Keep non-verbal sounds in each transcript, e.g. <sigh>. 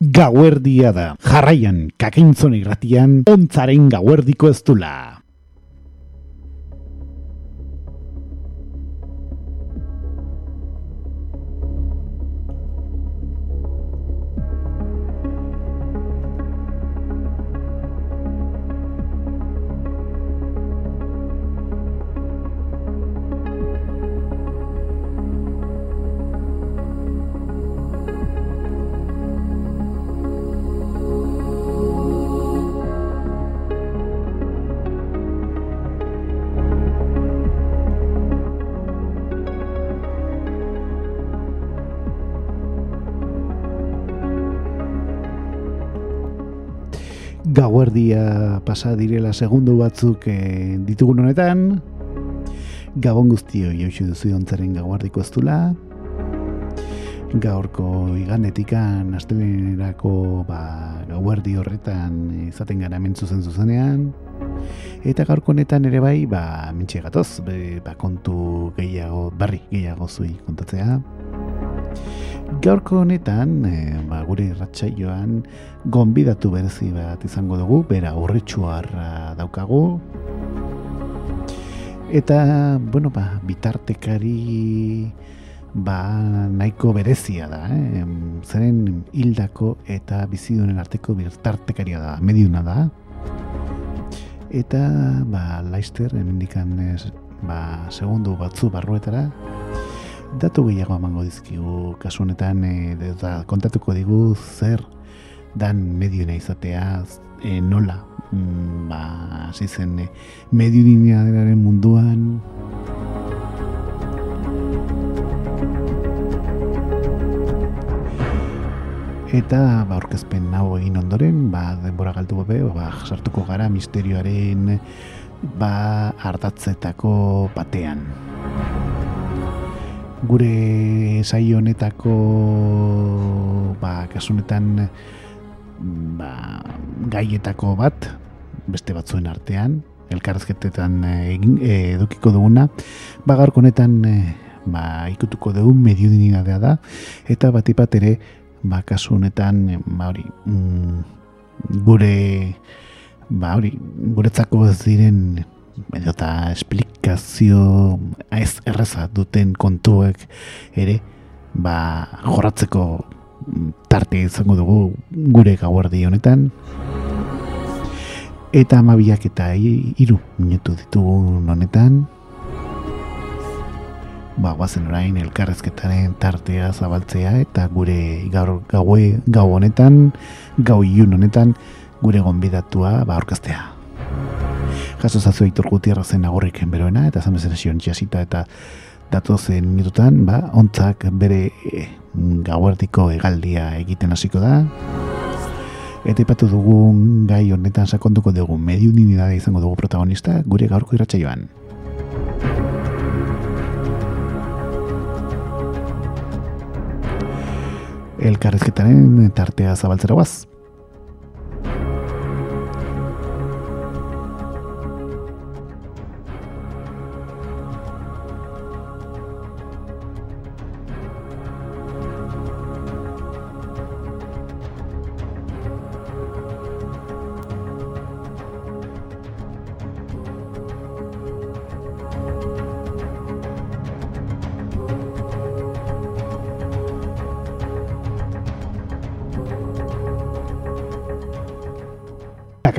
Gauerdia da. Jarraian, kakaintzon irratian, ontzaren gauerdiko ez dula. Gauerdia pasa direla segundu batzuk e, ditugun honetan. Gabon guztio jauxu duzu ontzaren gauardiko ez gaurko iganetikan astelenerako ba, gauerdi horretan izaten gara hemen zuzen zuzenean. Eta gaurko honetan ere bai ba, mentxe gatoz ba, kontu gehiago barri gehiago zui kontatzea Gaurko honetan, e, ba, gure irratsaioan gonbidatu berezi bat izango dugu, bera urritxuarra daukagu. Eta, bueno, ba, bitartekari ba, nahiko berezia da, eh? zeren hildako eta bizidunen arteko bitartekaria da, mediuna da. Eta, ba, Leister, hemendikan ba, segundu batzu barruetara, datu gehiago emango dizkigu. Kasu honetan e, kontatuko digu zer dan medioena izatea e, nola mm, ba hasi zen e, munduan. Eta ba aurkezpen hau egin ondoren ba denbora galdu gabe ba sartuko gara misterioaren ba hartatzetako batean gure saio honetako ba kasunetan ba, gaietako bat beste batzuen artean elkarrezketetan egin e, edukiko duguna. Ba gaurko honetan e, ba ikutuko dugu mediodinidadea da. Eta batipat ere ba kasu honetan ba hori mm, gure ba hori guretzako ez diren eta esplikazio ez erreza duten kontuek ere ba jorratzeko tarte izango dugu gure gauardi honetan. Eta amabiak eta hiru minutu ditugu honetan ba guazen orain elkarrezketaren tartea zabaltzea eta gure gaur gaue gau honetan gau ilun honetan gure gonbidatua ba orkestea jaso zazu aitor gutierra zen agorrik beroena, eta zan bezala zion txasita eta datozen minututan, ba, ontzak bere e, gauartiko egaldia egiten hasiko da. Eta ipatu dugun gai honetan sakonduko dugu mediu ninidade izango dugu protagonista gure gaurko irratxa joan. Elkarrezketaren tartea zabaltzera guaz.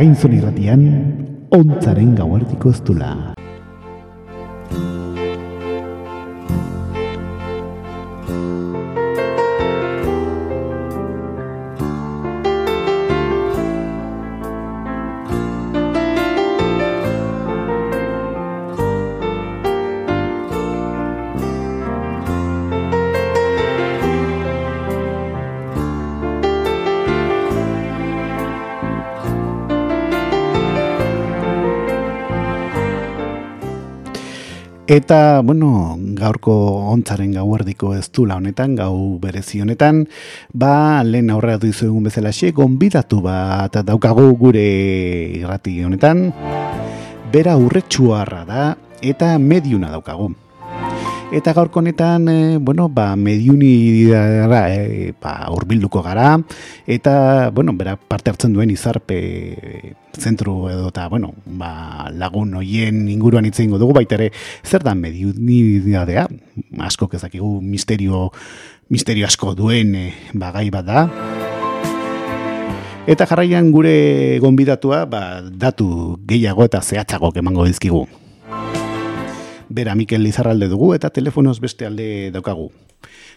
Akainzon irratian, ontzaren gauartiko ez Eta, bueno, gaurko ontzaren gauerdiko ez du honetan, gau berezi honetan, ba, lehen aurrera duizu egun bezala xe, gonbidatu bat daukagu gure irrati honetan, bera urretxuarra da, eta mediuna daukagu. Eta gaurko honetan, e, bueno, ba, mediuni e, ba, urbilduko gara, eta, bueno, bera parte hartzen duen izarpe zentru edo eta, bueno, ba, lagun hoien inguruan itzen dugu, baita ere, zer da mediunidadea? Asko kezakigu misterio, misterio asko duen e, bagai bat da. Eta jarraian gure gonbidatua, ba, datu gehiago eta zehatzago emango dizkigu bera Mikel Lizarralde dugu eta telefonoz beste alde daukagu.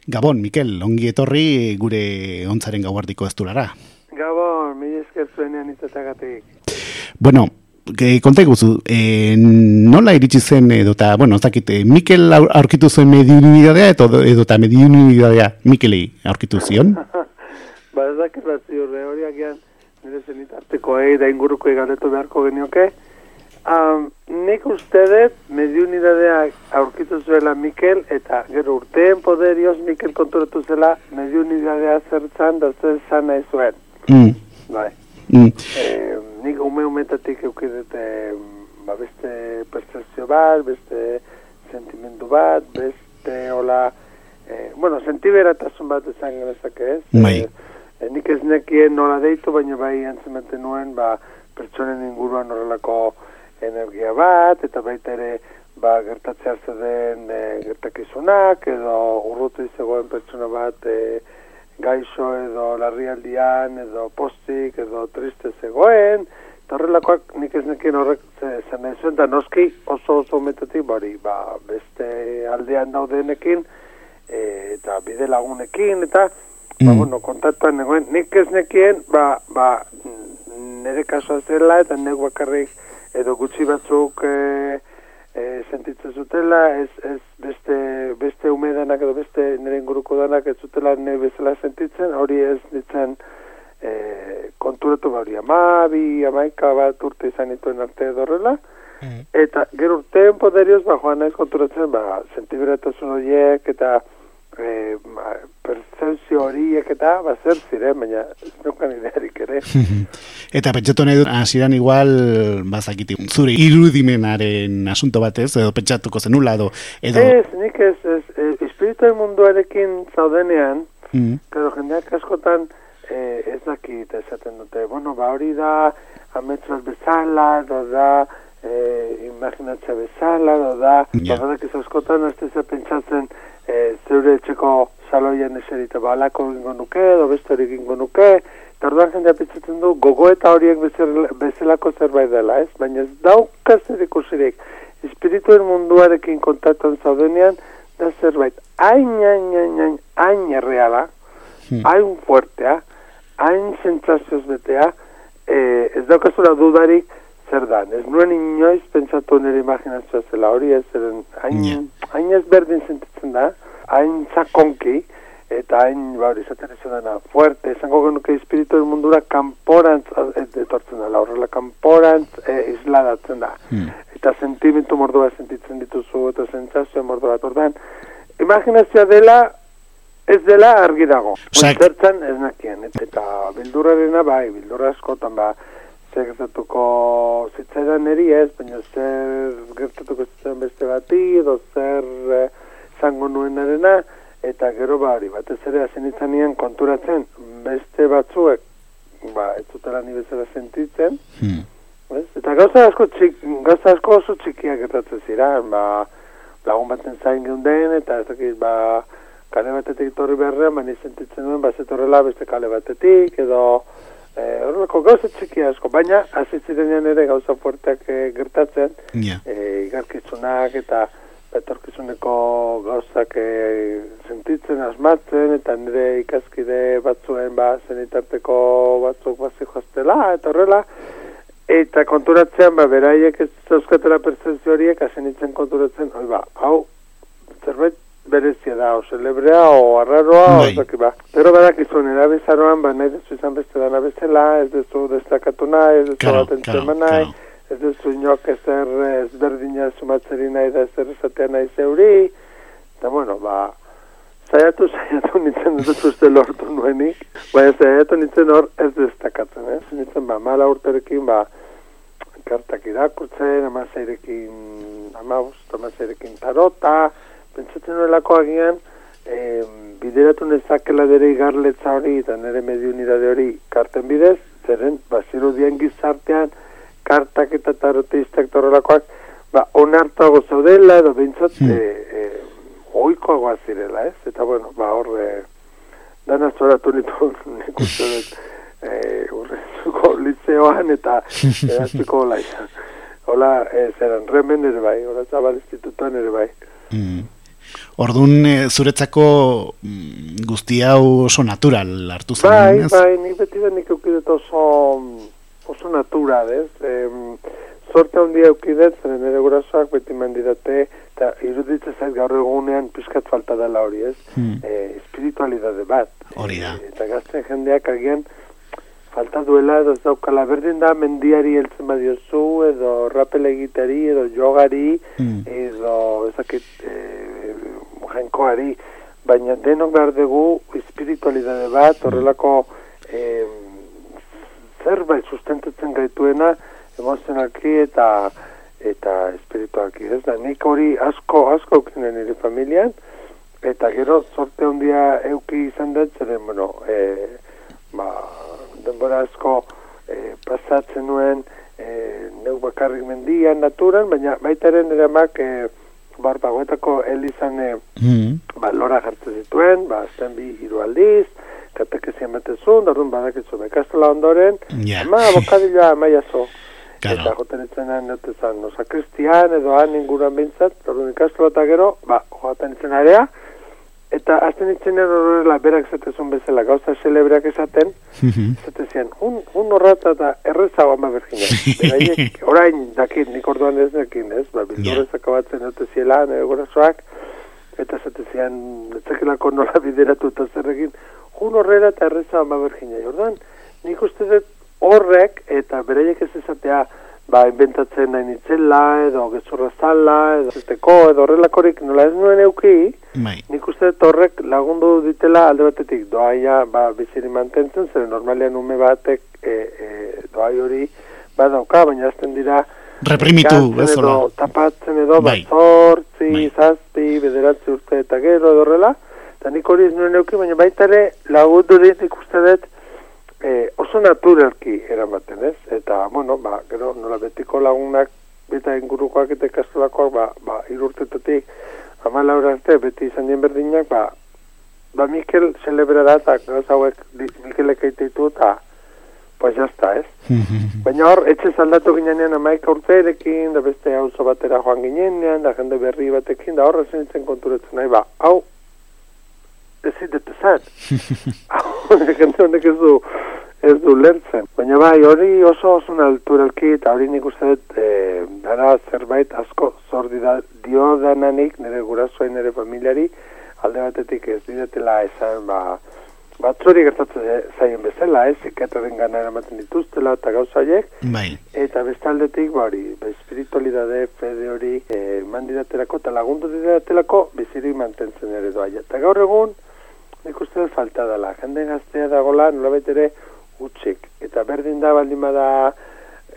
Gabon, Mikel, ongi etorri gure ontzaren gauardiko ez Gabon, mi esker zuenean izatagatik. Bueno, que konta guzu, e, nola iritsi zen edo eta, bueno, zakit, eh, Mikel aurkitu zuen mediunidadea edo, edo eta mediunidadea Mikeli aurkitu zion? <laughs> ba, ez dakit bat ziurre, horiak ean, nire zenitarteko egi da inguruko egaletu beharko genioke, Um, nik uste dut, mediunidadea aurkitu zuela Mikel, eta gero urteen poderioz Mikel konturatu zela mediunidadea zertzan da zer zan nahi zuen. Mm. Bai. Mm. E, nik ume umetatik eukidet ba, beste percepzio bat, beste sentimendu bat, beste hola, e, bueno, sentiberatasun bat ezan genezak ez. Bai. E, nik ez nekien nola deitu, baina bai antzemeten nuen, ba, pertsonen inguruan horrelako energia bat, eta baita ere ba, gertatzea den e, gertakizunak, edo urrutu izagoen pertsona bat e, gaixo edo larrialdian, edo postik, edo triste zegoen, eta horrelakoak nik ez nekien horrek zen zuen, da noski oso oso metatik, bari, ba, beste aldean daudenekin, e, eta bide lagunekin, eta, ba, mm. bueno, kontaktuan negoen, nik ez nekien, ba, ba, nire kasua zela, eta nek bakarrik, edo gutxi batzuk e, e, sentitzen zutela, ez, ez beste, beste umedanak edo beste nire inguruko danak ez zutela nire bezala sentitzen, hori ez ditzen e, konturatu ba hori ama, bi, amaika bat urte izan dituen arte edorrela, mm. eta gero urtean poderioz, ba, joan naiz konturatzen, ba, sentiberatasun horiek, eta e, percepzio horiek eta bazer ziren, baina ez nukan idearik ere. <laughs> eta pentsatu nahi dut, hasieran igual, bazakiti, zure irudimenaren asunto batez, edo pentsatuko zenula, edo... edo... Ez, nik ez, ez, ez espiritu munduarekin zaudenean, mm. jendeak askotan eh, ez dakit esaten dute, bueno, ba hori da, ametzaz bezala, edo da, eh, imaginatzea bezala, edo da, yeah. ba, askotan, ez da pentsatzen, e, zeure etxeko saloian eserita balako ingo nuke, edo beste hori ingo nuke, eta orduan jendea pitzatzen du, gogo eta horiek bezalako zerbait dela, ez? Baina ez daukaz ikusirik, espirituen munduarekin kontaktan zaudenean, da zerbait, hain, hain, hain, hain, hain erreala, hmm. hain fuertea, hain zentzazioz betea, e, ez daukazura dudarik, zer dan. Ez nuen inoiz pentsatu nire imaginazioa zela hori ez, zeren hain, yeah. hain ez berdin sentitzen da, hain zakonki, eta hain, ba hori, zaten ez dena, fuerte, esango genuke espiritu mundura kanporantz etortzen da, horrela kanporantz e, isladatzen da. Hmm. Eta sentimentu mordua sentitzen dituzu, eta sentzazio mordua ordan. Imaginazioa dela, ez dela argi dago. Zertzen ez nakien, eta bildurrarena bai, bildurra askotan ba, zer gertatuko zitzaidan eri ez, baina zer gertatuko zitzaidan beste bati, edo zer eh, zango nuen arena, eta gero bari, batez ere azen konturatzen, beste batzuek, ba, ez zutela ni bezala sentitzen, hmm. eta gauza asko, txik, gauza asko oso txikiak gertatzen ziren, ba, lagun baten zain geunden, eta ez dakit, ba, kale batetik torri beharrean, baina sentitzen duen, ba, zetorrela beste kale batetik, edo, Eh, horreko gauza txiki asko, baina azitzirenean ere gauza fuerteak e, gertatzen, yeah. e, igarkizunak eta etorkizuneko gauzak e, sentitzen, asmatzen, eta nire ikaskide batzuen ba, zenitarteko batzuk bazi jostela, eta horrela, eta konturatzean, ba, beraiek ez zauzkatera percepzio horiek, azenitzen konturatzen, hoi ba, hau, zerbait berezia da, o celebrea, o arraroa, o zaki ba. Pero badak izun, erabizaroan, ba, nahi dezu izan beste dana bezala, ez dezu destakatu nahi, ez dezu claro, atentzen claro, nahi, ez dezu inok ezer ezberdina sumatzeri nahi da ezer esatea nahi zeuri, eta bueno, ba, zaiatu, zaiatu <laughs> nintzen ez dezu uste lortu nuenik, baina zaiatu nintzen hor ez destakatzen, ez? Nintzen, ba, mala urterekin, ba, kartak irakurtzen, amazairekin, amabuz, amazairekin tarota, pentsatzen nuelako agian, e, bideratu nezakela dere igarletza hori eta nire medio unidade hori karten bidez, zeren, baziru dien gizartean, kartak eta taroteistak torrelakoak, ba, onartuago zaudela edo bintzat, hmm. e, e, oikoagoa zirela, ez? Eta, bueno, ba, horre, dana zoratu nitu, <laughs> nik uste dut, e, urrezuko liceoan eta <laughs> eraztuko hola. Hola, e, zeran, remen ere bai, hola zabal institutuan ere bai. Mm. Orduan, e, zuretzako mm, guzti hau oso natural hartu zen, Bai, ez? bai, nik beti da nik eukidet oso, oso natural, ez? E, sorte handia eukidet, zeren ere gurasoak beti mandidate, eta iruditzen zaiz gaur egunean pizkat falta dela hori, ez? Hmm. E, espiritualidade bat. Hori da. E, eta gazten jendeak agian falta duela edo ez daukala berdin da mendiari heltzen badiozu edo rapel egitari edo jogari hmm. edo ezakit e, jenkoari baina denok behar dugu espiritualidade bat hmm. horrelako e, zerbait sustentatzen gaituena emozionalki eta eta espiritualki, ez da, nik hori asko, asko eukinen nire familian, eta gero sorte hondia euki izan dut, zeren, bueno, e, ba, denbora asko e, pasatzen nuen e, neuk bakarrik mendian, naturan, baina baitaren ere mak, e, bar, bagoetako elizan e, mm ba, lora jartzen zituen, ba, azten bi hiru aldiz, katekezien batezun, darun badakizu bekastola ondoren, yeah. ama abokadila amaiazo. Claro. Eta joten etzenan, note zan, no, sakristian edo han inguruan bintzat, orduan ikastola eta gero, ba, joaten etzen area, eta azten itzen horrela berak zatezun bezala, gauza celebreak esaten, zaten zian, un, un horrata eta errezago ama bergina. <laughs> Beraiek, orain, dakit, nik orduan ez nekin, ez, ba, bildurrez yeah. akabatzen note ziela, nire gorazoak, eta zaten zian, etzekelako nola bideratu eta zerrekin, un horrela eta errezago ama bergina. Orduan, nik uste dut horrek eta bereiek ez esatea ba, inventatzen nahi nitzela edo gezurra zala edo zesteko edo horrelakorik nola ez nuen euki bai. nik uste horrek lagundu ditela alde batetik doaia ba, biziri mantentzen zer normalian ume batek e, e, doai hori badauka baina azten dira reprimitu edo tapatzen edo bai. batzortzi, bai. zazpi, bederatzi urte eta gero edo horrela eta nik hori ez nuen euki baina baitare lagundu dit ikuste dut e, oso naturalki eramaten ez, eta, bueno, ba, gero, nola betiko lagunak, eta ingurukoak eta ikastolakoak, ba, ba, irurtetetik, ama laura arte, beti izan dien berdinak, ba, ba, Mikel celebra da, eta gauz hauek, Mikelek eiteitu, eta, pues jazta, ez? Baina hor, etxe zaldatu ginean amaika urte erekin, da beste hau batera joan ginean, da jende berri batekin, da horre zen konturetzen nahi, ba, hau, ez zidetu zan. <laughs> Hau, honek ez du, ez du lertzen. Baina bai, hori oso oso naturalki eta hori nik uste dut e, dara zerbait asko zordi da dio dananik nire gurasoen nire familiari alde batetik ez didetela esan ba batzuri gertatzen zaien bezala, ez, ikataren gana eramaten dituztela eta gauzaiek, bai. eta bestaldetik, ba hori, ba, espiritualidade, fede hori, e, mandidatelako eta lagundu didatelako, bizirik mantentzen ere doa. Eta gaur egun, nik uste dut falta dela, jende gaztea dagoela, nola ere, utxik. Eta berdin da baldin bada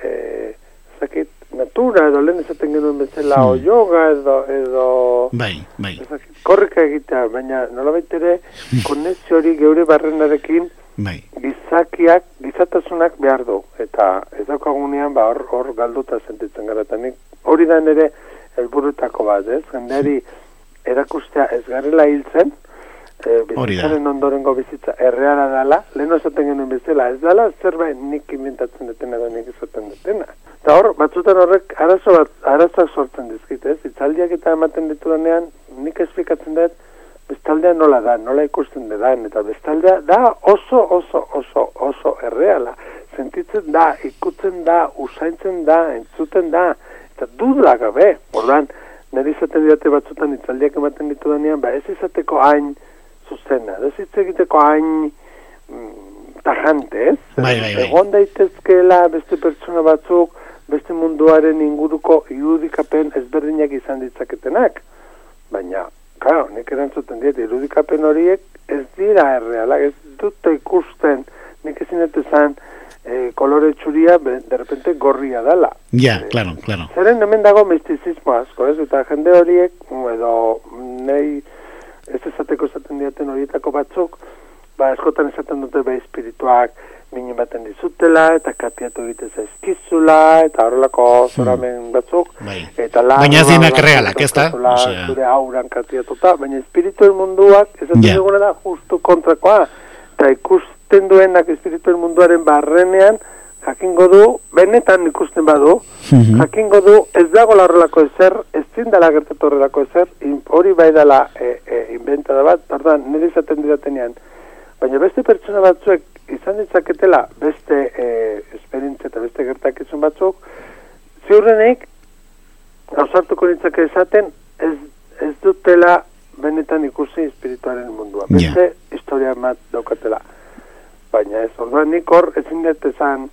e, zakit, natura edo lehen esaten genuen bezala hmm. o yoga edo edo bai, bai. Zakit, korrika egitea, baina nola ere konezio hori geure barrenarekin bai. gizakiak, gizatasunak behar du. Eta ez daukagunean ba hor, hor galduta sentitzen gara. Eta hori da nire helburutako bat, ez? Jendeari erakustea ez garela hiltzen, e, bizitzaren ondorengo bizitza erreala dela, lehen esaten genuen bezala, ez dela zerbait nik inventatzen dutena da nik esaten dutena. Eta hor, batzutan horrek arazo bat, arazak sortzen dizkit, ez? Itzaldiak eta ematen ditu denean, nik esplikatzen dut, bestaldea nola da, nola ikusten dedan, eta bestaldea da oso, oso, oso, oso erreala. Sentitzen da, ikutzen da, usaintzen da, entzuten da, eta dudla gabe, ordan, nire izaten didate batzutan itzaldiak ematen ditu denean, ba ez izateko hain, zuzena. Ez hitz egiteko hain mm, tajante, ez? Bai, bai, bai. Egon daitezkeela beste pertsona batzuk, beste munduaren inguruko irudikapen ezberdinak izan ditzaketenak. Baina, claro, nik erantzuten diet, irudikapen horiek ez dira erreala, ez dute ikusten, nik ezin dut ezan, e, kolore txuria derrepente gorria dela. Ja, e, claro, claro. Zeren hemen dago mistizismo asko, ez? Eta jende horiek, edo nahi ez esateko esaten diaten horietako batzuk, ba, eskotan esaten dute ba, espirituak mini baten dizutela, eta katiatu egitez ezkizula, eta horrelako hmm. zoramen batzuk. Bai. Eta la, baina zinak realak, ez da? Zure auran katiatuta, baina espirituen munduak, esaten yeah. duguna da, justu kontrakoa, eta ikusten duenak espirituen munduaren barrenean, jakingo du, benetan ikusten badu, mhm. jakingo du, ez dago horrelako ezer, ez zindala gertatu horrelako ezer, hori bai dela e, e, inventa da bat, pardon, nire izaten didatenean, baina beste pertsona batzuek izan ditzaketela beste e, esperientzia eta beste gertakizun batzuk, ziurrenik, gauzartuko nintzake esaten, ez, ez dutela benetan ikusi espirituaren mundua. Beste historia bat daukatela. Baina ez, orduan nik hor ezin detezan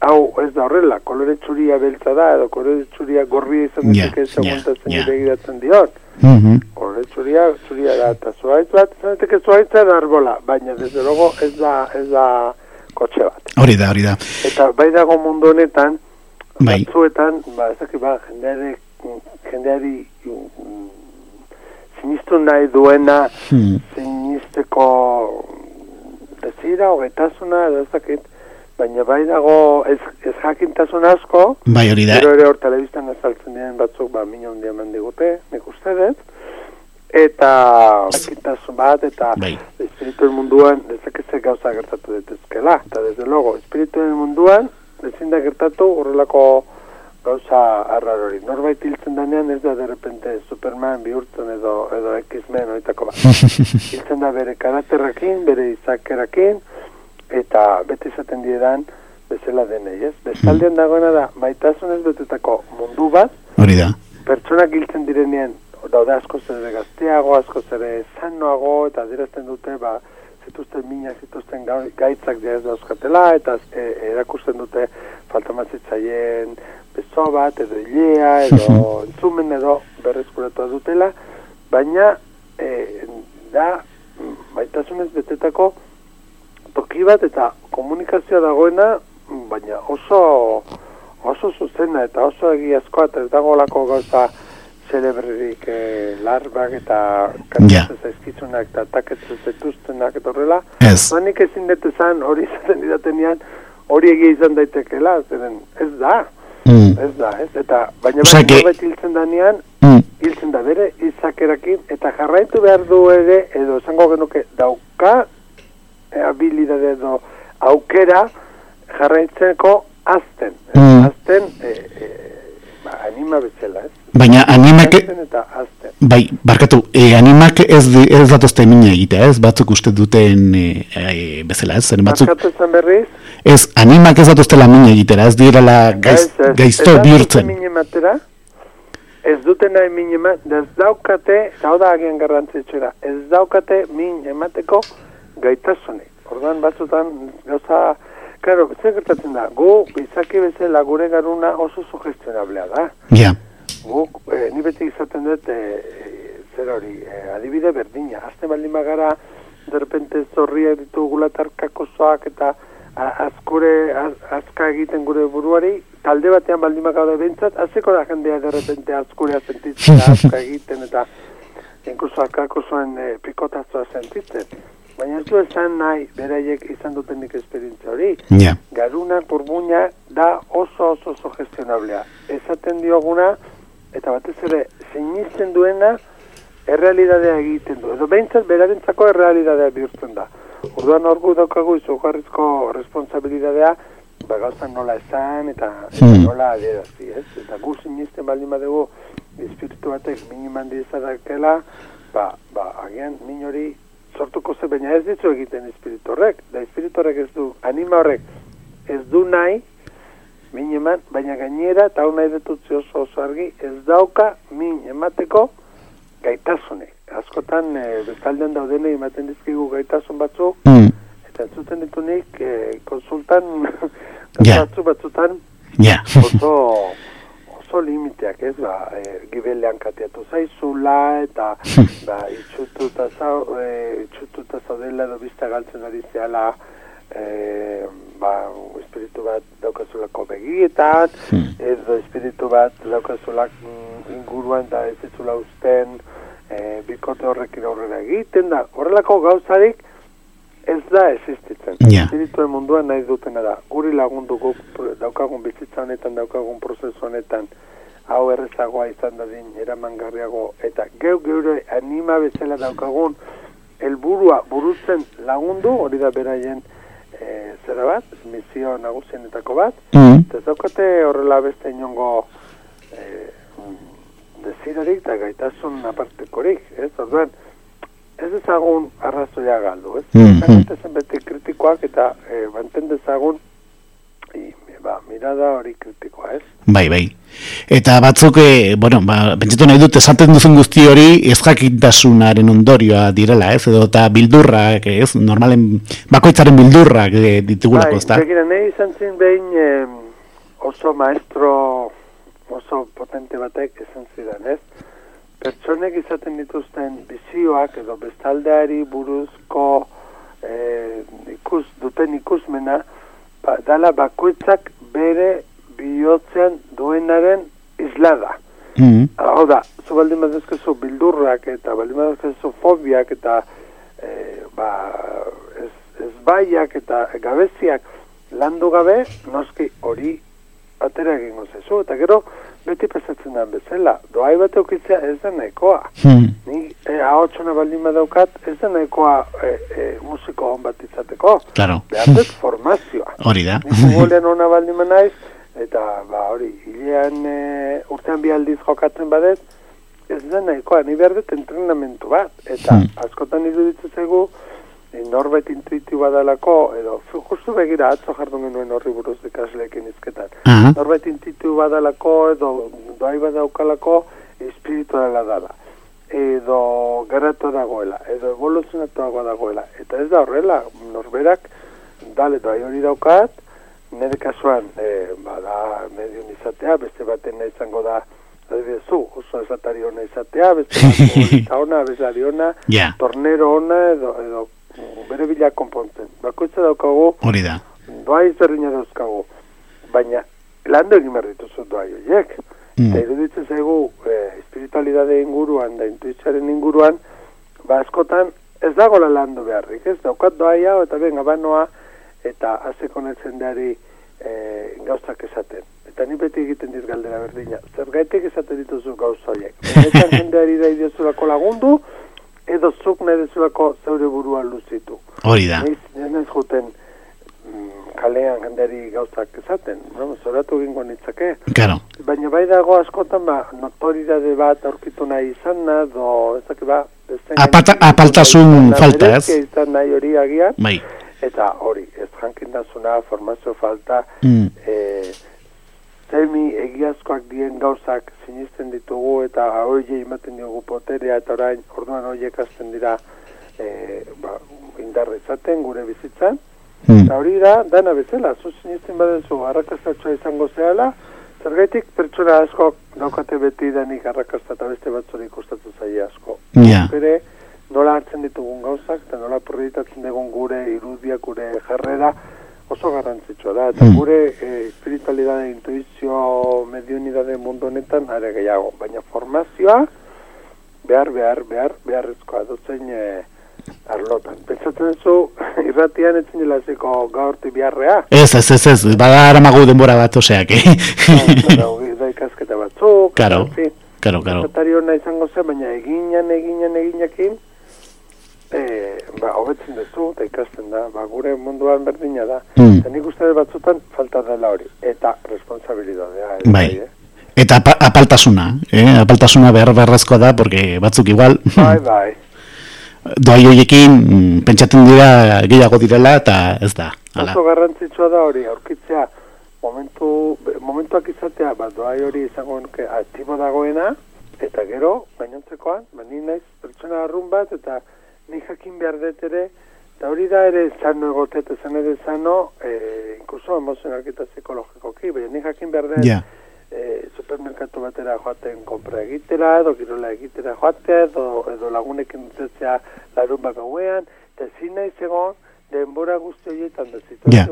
hau ez da horrela, kolore txuria beltza da, edo kolore txuria gorria izan yeah, dut, yeah, yeah. begiratzen diot. Mm -hmm. Kolore txuria, txuria da, eta zuaitz bat, izan dut, zuaitza da arbola, baina desde logo ez da, ez da kotxe bat. Hori da, hori da. Eta bai dago mundu honetan, bai. batzuetan, ba, ezak, ba, jendeari, jendeari sinistu nahi duena, hmm. sinisteko desira, hogetasuna, edo ezakit, baina bai dago ez, ez jakintasun asko, bai hori da. ere hor telebistan ezaltzen diren batzuk, ba, minio hundia digute, nik uste dut, eta jakintasun bat, eta bai. espirituen munduan, ezakitze gauza gertatu detezkela, eta desde logo, espirituen munduan, ezin da gertatu horrelako gauza arrar hori. Norbait hiltzen danean ez da derrepente Superman bihurtzen edo, edo X-Men oitako bat. <laughs> hiltzen da bere karakterrakin, bere izakerakin, eta bete izaten diedan bezala denei, ez? Bestaldean mm. dagoena da, maitasunez betetako mundu bat, hori da. Pertsonak giltzen direnean, daude asko zere gazteago, asko zere zanoago, eta dirazten dute, ba, zituzten minak, zituzten gaitzak jaz dauzkatela, eta e, erakusten dute falta mazitzaien bezo bat, edo hilea, edo <laughs> entzumen, edo berrezkuratu dutela, baina, e, da, maitasunez betetako, toki bat eta komunikazioa dagoena, baina oso oso zuzena eta oso egiazkoa eta ez dago lako gauza celebrerik eh, larbak eta kantatzen yeah. zaizkizunak eta taketzen zetuztenak eta horrela. Ez. Manik ezin dut ezan hori izaten didatenean hori egia izan daitekela, zeren ez da. Mm. Ez da, ez? Eta, baina baina que... bat hiltzen danean, mm. hiltzen da bere izakerakin, eta jarraitu behar du ere, edo esango genuke, dauka habilidade edo aukera jarraitzeko azten. Mm. Azten, e, e, ba, anima bezala, ez? Baina animak... Eta azten. Bai, barkatu, e, animak ez, ez datozte mina egitea, ez? Batzuk uste duten e, e, bezala, ez? batzuk... Barkatu zen berriz? Ez, animak ez datozte la mina egitera, ez direla gaiz, gaizto bihurtzen. Ez Ez duten nahi min ematera, ez daukate, hau da agian garrantzitsera, ez daukate min emateko gaitasunik. Ordan batzutan gauza, claro, ze gertatzen da. Gu izaki bezala gure garuna oso sugestionablea da. Ja. Gu eh, ni beti izaten dut eh, zer hori, eh, adibide berdina. Azte baldin bagara de repente zorria ditu gulatarkakosoak eta azkure azka egiten gure buruari talde batean baldin bagara bentsat hasiko da jendea de repente azkurea sentitzen <laughs> azka egiten eta incluso akakosoen eh, pikotazoa sentitzen. Baina ez du esan nahi, beraiek izan dutenik esperientzia hori. Yeah. Garuna, burbuina, da oso oso oso gestionablea. Ezaten dioguna, eta batez ere, sinisten duena, errealidadea egiten du. Edo behintzat, berarentzako errealidadea bihurtzen da. Orduan orgu daukagu izugarrizko responsabilidadea, ba gauzan nola esan, eta, eta hmm. nola adierazti, ez? Eta gu sinisten baldin badegu, espiritu batek miniman dizadakela, ba, ba, agian, min hori sortuko ze, baina ez ditzu egiten espiritu horrek, da espiritu horrek ez du, anima horrek, ez du nahi, min eman, baina gainera, eta hau nahi oso oso argi, ez dauka min emateko gaitasunek. Askotan, e, bestaldean daudene ematen dizkigu gaitasun batzu, mm. eta entzuten ditunik, e, konsultan, yeah. <laughs> batzutan, yeah. oso oso limiteak, ez, ba, e, gibelean kateatu zaizula, eta, <laughs> ba, itxututa zau, e, itxututa zaudela edo bizta galtzen ari zehala, e, ba, espiritu bat daukazulako begietan, hmm. edo espiritu bat daukazulak mm, inguruan da ez ezula usten, e, bikote horrekin aurrera egiten da, horrelako gauzarik ez da existitzen. Yeah. Espirituen munduan nahi dutena da, guri lagundu guk daukagun bizitza honetan, daukagun prozesu honetan, hau errezagoa izan dadin, eramangarriago, eta geu geure anima bezala daukagun, helburua burutzen lagundu, hori da beraien e, zera bat, misio nagusienetako bat, mm eta zaukate horrela beste inongo e, desirorik eta gaitasun apartekorik, ez? Orduan, ez ezagun arrazoia galdu, ez? Mm -hmm. beti kritikoak eta e, banten dezagun i, ba, mirada hori kritikoa, ez? Bai, bai. Eta batzuk, e, bueno, ba, bentsitu nahi dut, esaten duzun guzti hori ez jakintasunaren ondorioa direla, ez? Edo eta bildurrak, ez? Normalen, bakoitzaren bildurrak e, ditugulako, ez da? Bai, nahi izan zin behin eh, oso maestro oso potente batek esan zidan, ez? Pertsonek izaten dituzten bizioak edo bestaldeari buruzko e, ikus, duten ikusmena, ba, dala bakoitzak bere bihotzean duenaren islada. Mm Hau da, zu baldin badezkezu bildurrak eta baldin badezkezu fobiak eta e, ba, ez, ez baiak eta gabeziak landu gabe, noski hori atera egingo zezu, eta gero beti pesatzen da bezala, doai bat eukitzea ez da nahikoa. Hmm. Ni e, hau txona baldin badaukat, ez da nahikoa e, e, musiko hon bat izateko. Claro. Behar dut formazioa. <laughs> Hori da. Ni futbolean hona baldin manaiz, eta ba hori, hilean e, urtean bi aldiz jokatzen badez, ez da nahikoa, ni behar dut entrenamentu bat. Eta hmm. askotan iruditzen e, norbait intuitu badalako, edo justu begira atzo jardun genuen horri buruz ikasleekin izketan. Uh -huh. Norbait intuitu badalako, edo doai badaukalako, espirituala dala. Edo gerratu dagoela, edo evoluzionatu dagoela. Eta ez da horrela, norberak, dale doai hori daukat, nire kasuan, e, bada, mediun izatea, beste baten izango da, zu, oso esatari hona izatea, beste bat <laughs> ona, bezari ona, yeah. tornero ona, edo, edo bere bila konpontzen. Bakoitza daukagu, hori da. Doa izberdina dauzkagu, baina landu egin behar dituzu doa joiek. Mm. Eta iruditzen zaigu, e, espiritualidade inguruan, da intuitzaren inguruan, ba askotan ez dago la landu beharrik, ez daukat doa eta ben, abanoa, eta azeko netzen deari e, gauzak esaten. Eta ni beti egiten diz galdera berdina. Zer gaitek esaten dituzu gauza horiek. <laughs> Benetan jendeari da idiozulako lagundu, edo zuk nahi dezulako zeure burua luzitu. Hori da. Ez juten mm, kalean jenderi gauzak esaten, no? zoratu gingo nitzake. Claro. Baina bai dago askotan ba, notoridade bat aurkitu nahi izan na, do, ezak ba, Apata, apaltasun falta, ez? Izan nahi hori agian. Bai. Eta hori, ez jankindazuna, formazio falta, mm. eh, zemi egiazkoak dien gauzak sinisten ditugu eta hori ematen diogu poterea eta orain orduan horiek azten dira e, ba, indarrezaten gure bizitzan. Hmm. Eta hori da, dana bezala, zu sinisten badezu harrakastatxoa izango zehala, zergaitik pertsona asko daukate beti denik harrakasta eta beste batzuri kostatu zaia asko. Ja. Bere, nola hartzen ditugun gauzak eta nola proiektatzen dugun gure irudiak, gure jarrera, oso garrantzitsua da, eta mm. gure e, espiritualidade, intuizio, medionidade mundu honetan, are gehiago, baina formazioa, behar, behar, behar, beharrezkoa dutzen e, arlotan. Pentsatzen zu, <laughs> irratian etzen dela ziko gaurti biharrea? Ez, ez, ez, ez, bada aramagu denbora bat oseak, eh? da ikasketa batzuk, karo, karo, karo. izango zen, baina eginan, eginan, eginakin, e, ba, hobetzen duzu, eta ikasten da, ba, gure munduan berdina da. Mm. Eta nik uste batzutan falta dela hori, eta responsabilidadea. Bai. bai, eh? Eta apaltasuna, eh? apaltasuna behar beharrezkoa da, porque batzuk igual... Bai, bai. <laughs> Doai hoiekin mm, pentsatzen dira gehiago direla eta ez da. Ala. Oso garrantzitsua da hori, aurkitzea, momentu, momentuak izatea, ba, doai hori izango nuke aktibo dagoena, eta gero, bainontzekoan, ba, naiz pertsona arrun bat, eta ni jakin behar dut ere, eta hori da ere zano egotet, ezan ere zano, e, inkuso emozional eta psikologikoki, baina ni jakin behar dut, yeah. e, supermerkatu batera joaten kompra egitera, edo kirola egitera joatea, edo, edo lagunekin dutzea larun bak hauean, eta zin nahi zegoen, denbora guzti horietan da, zitu, yeah.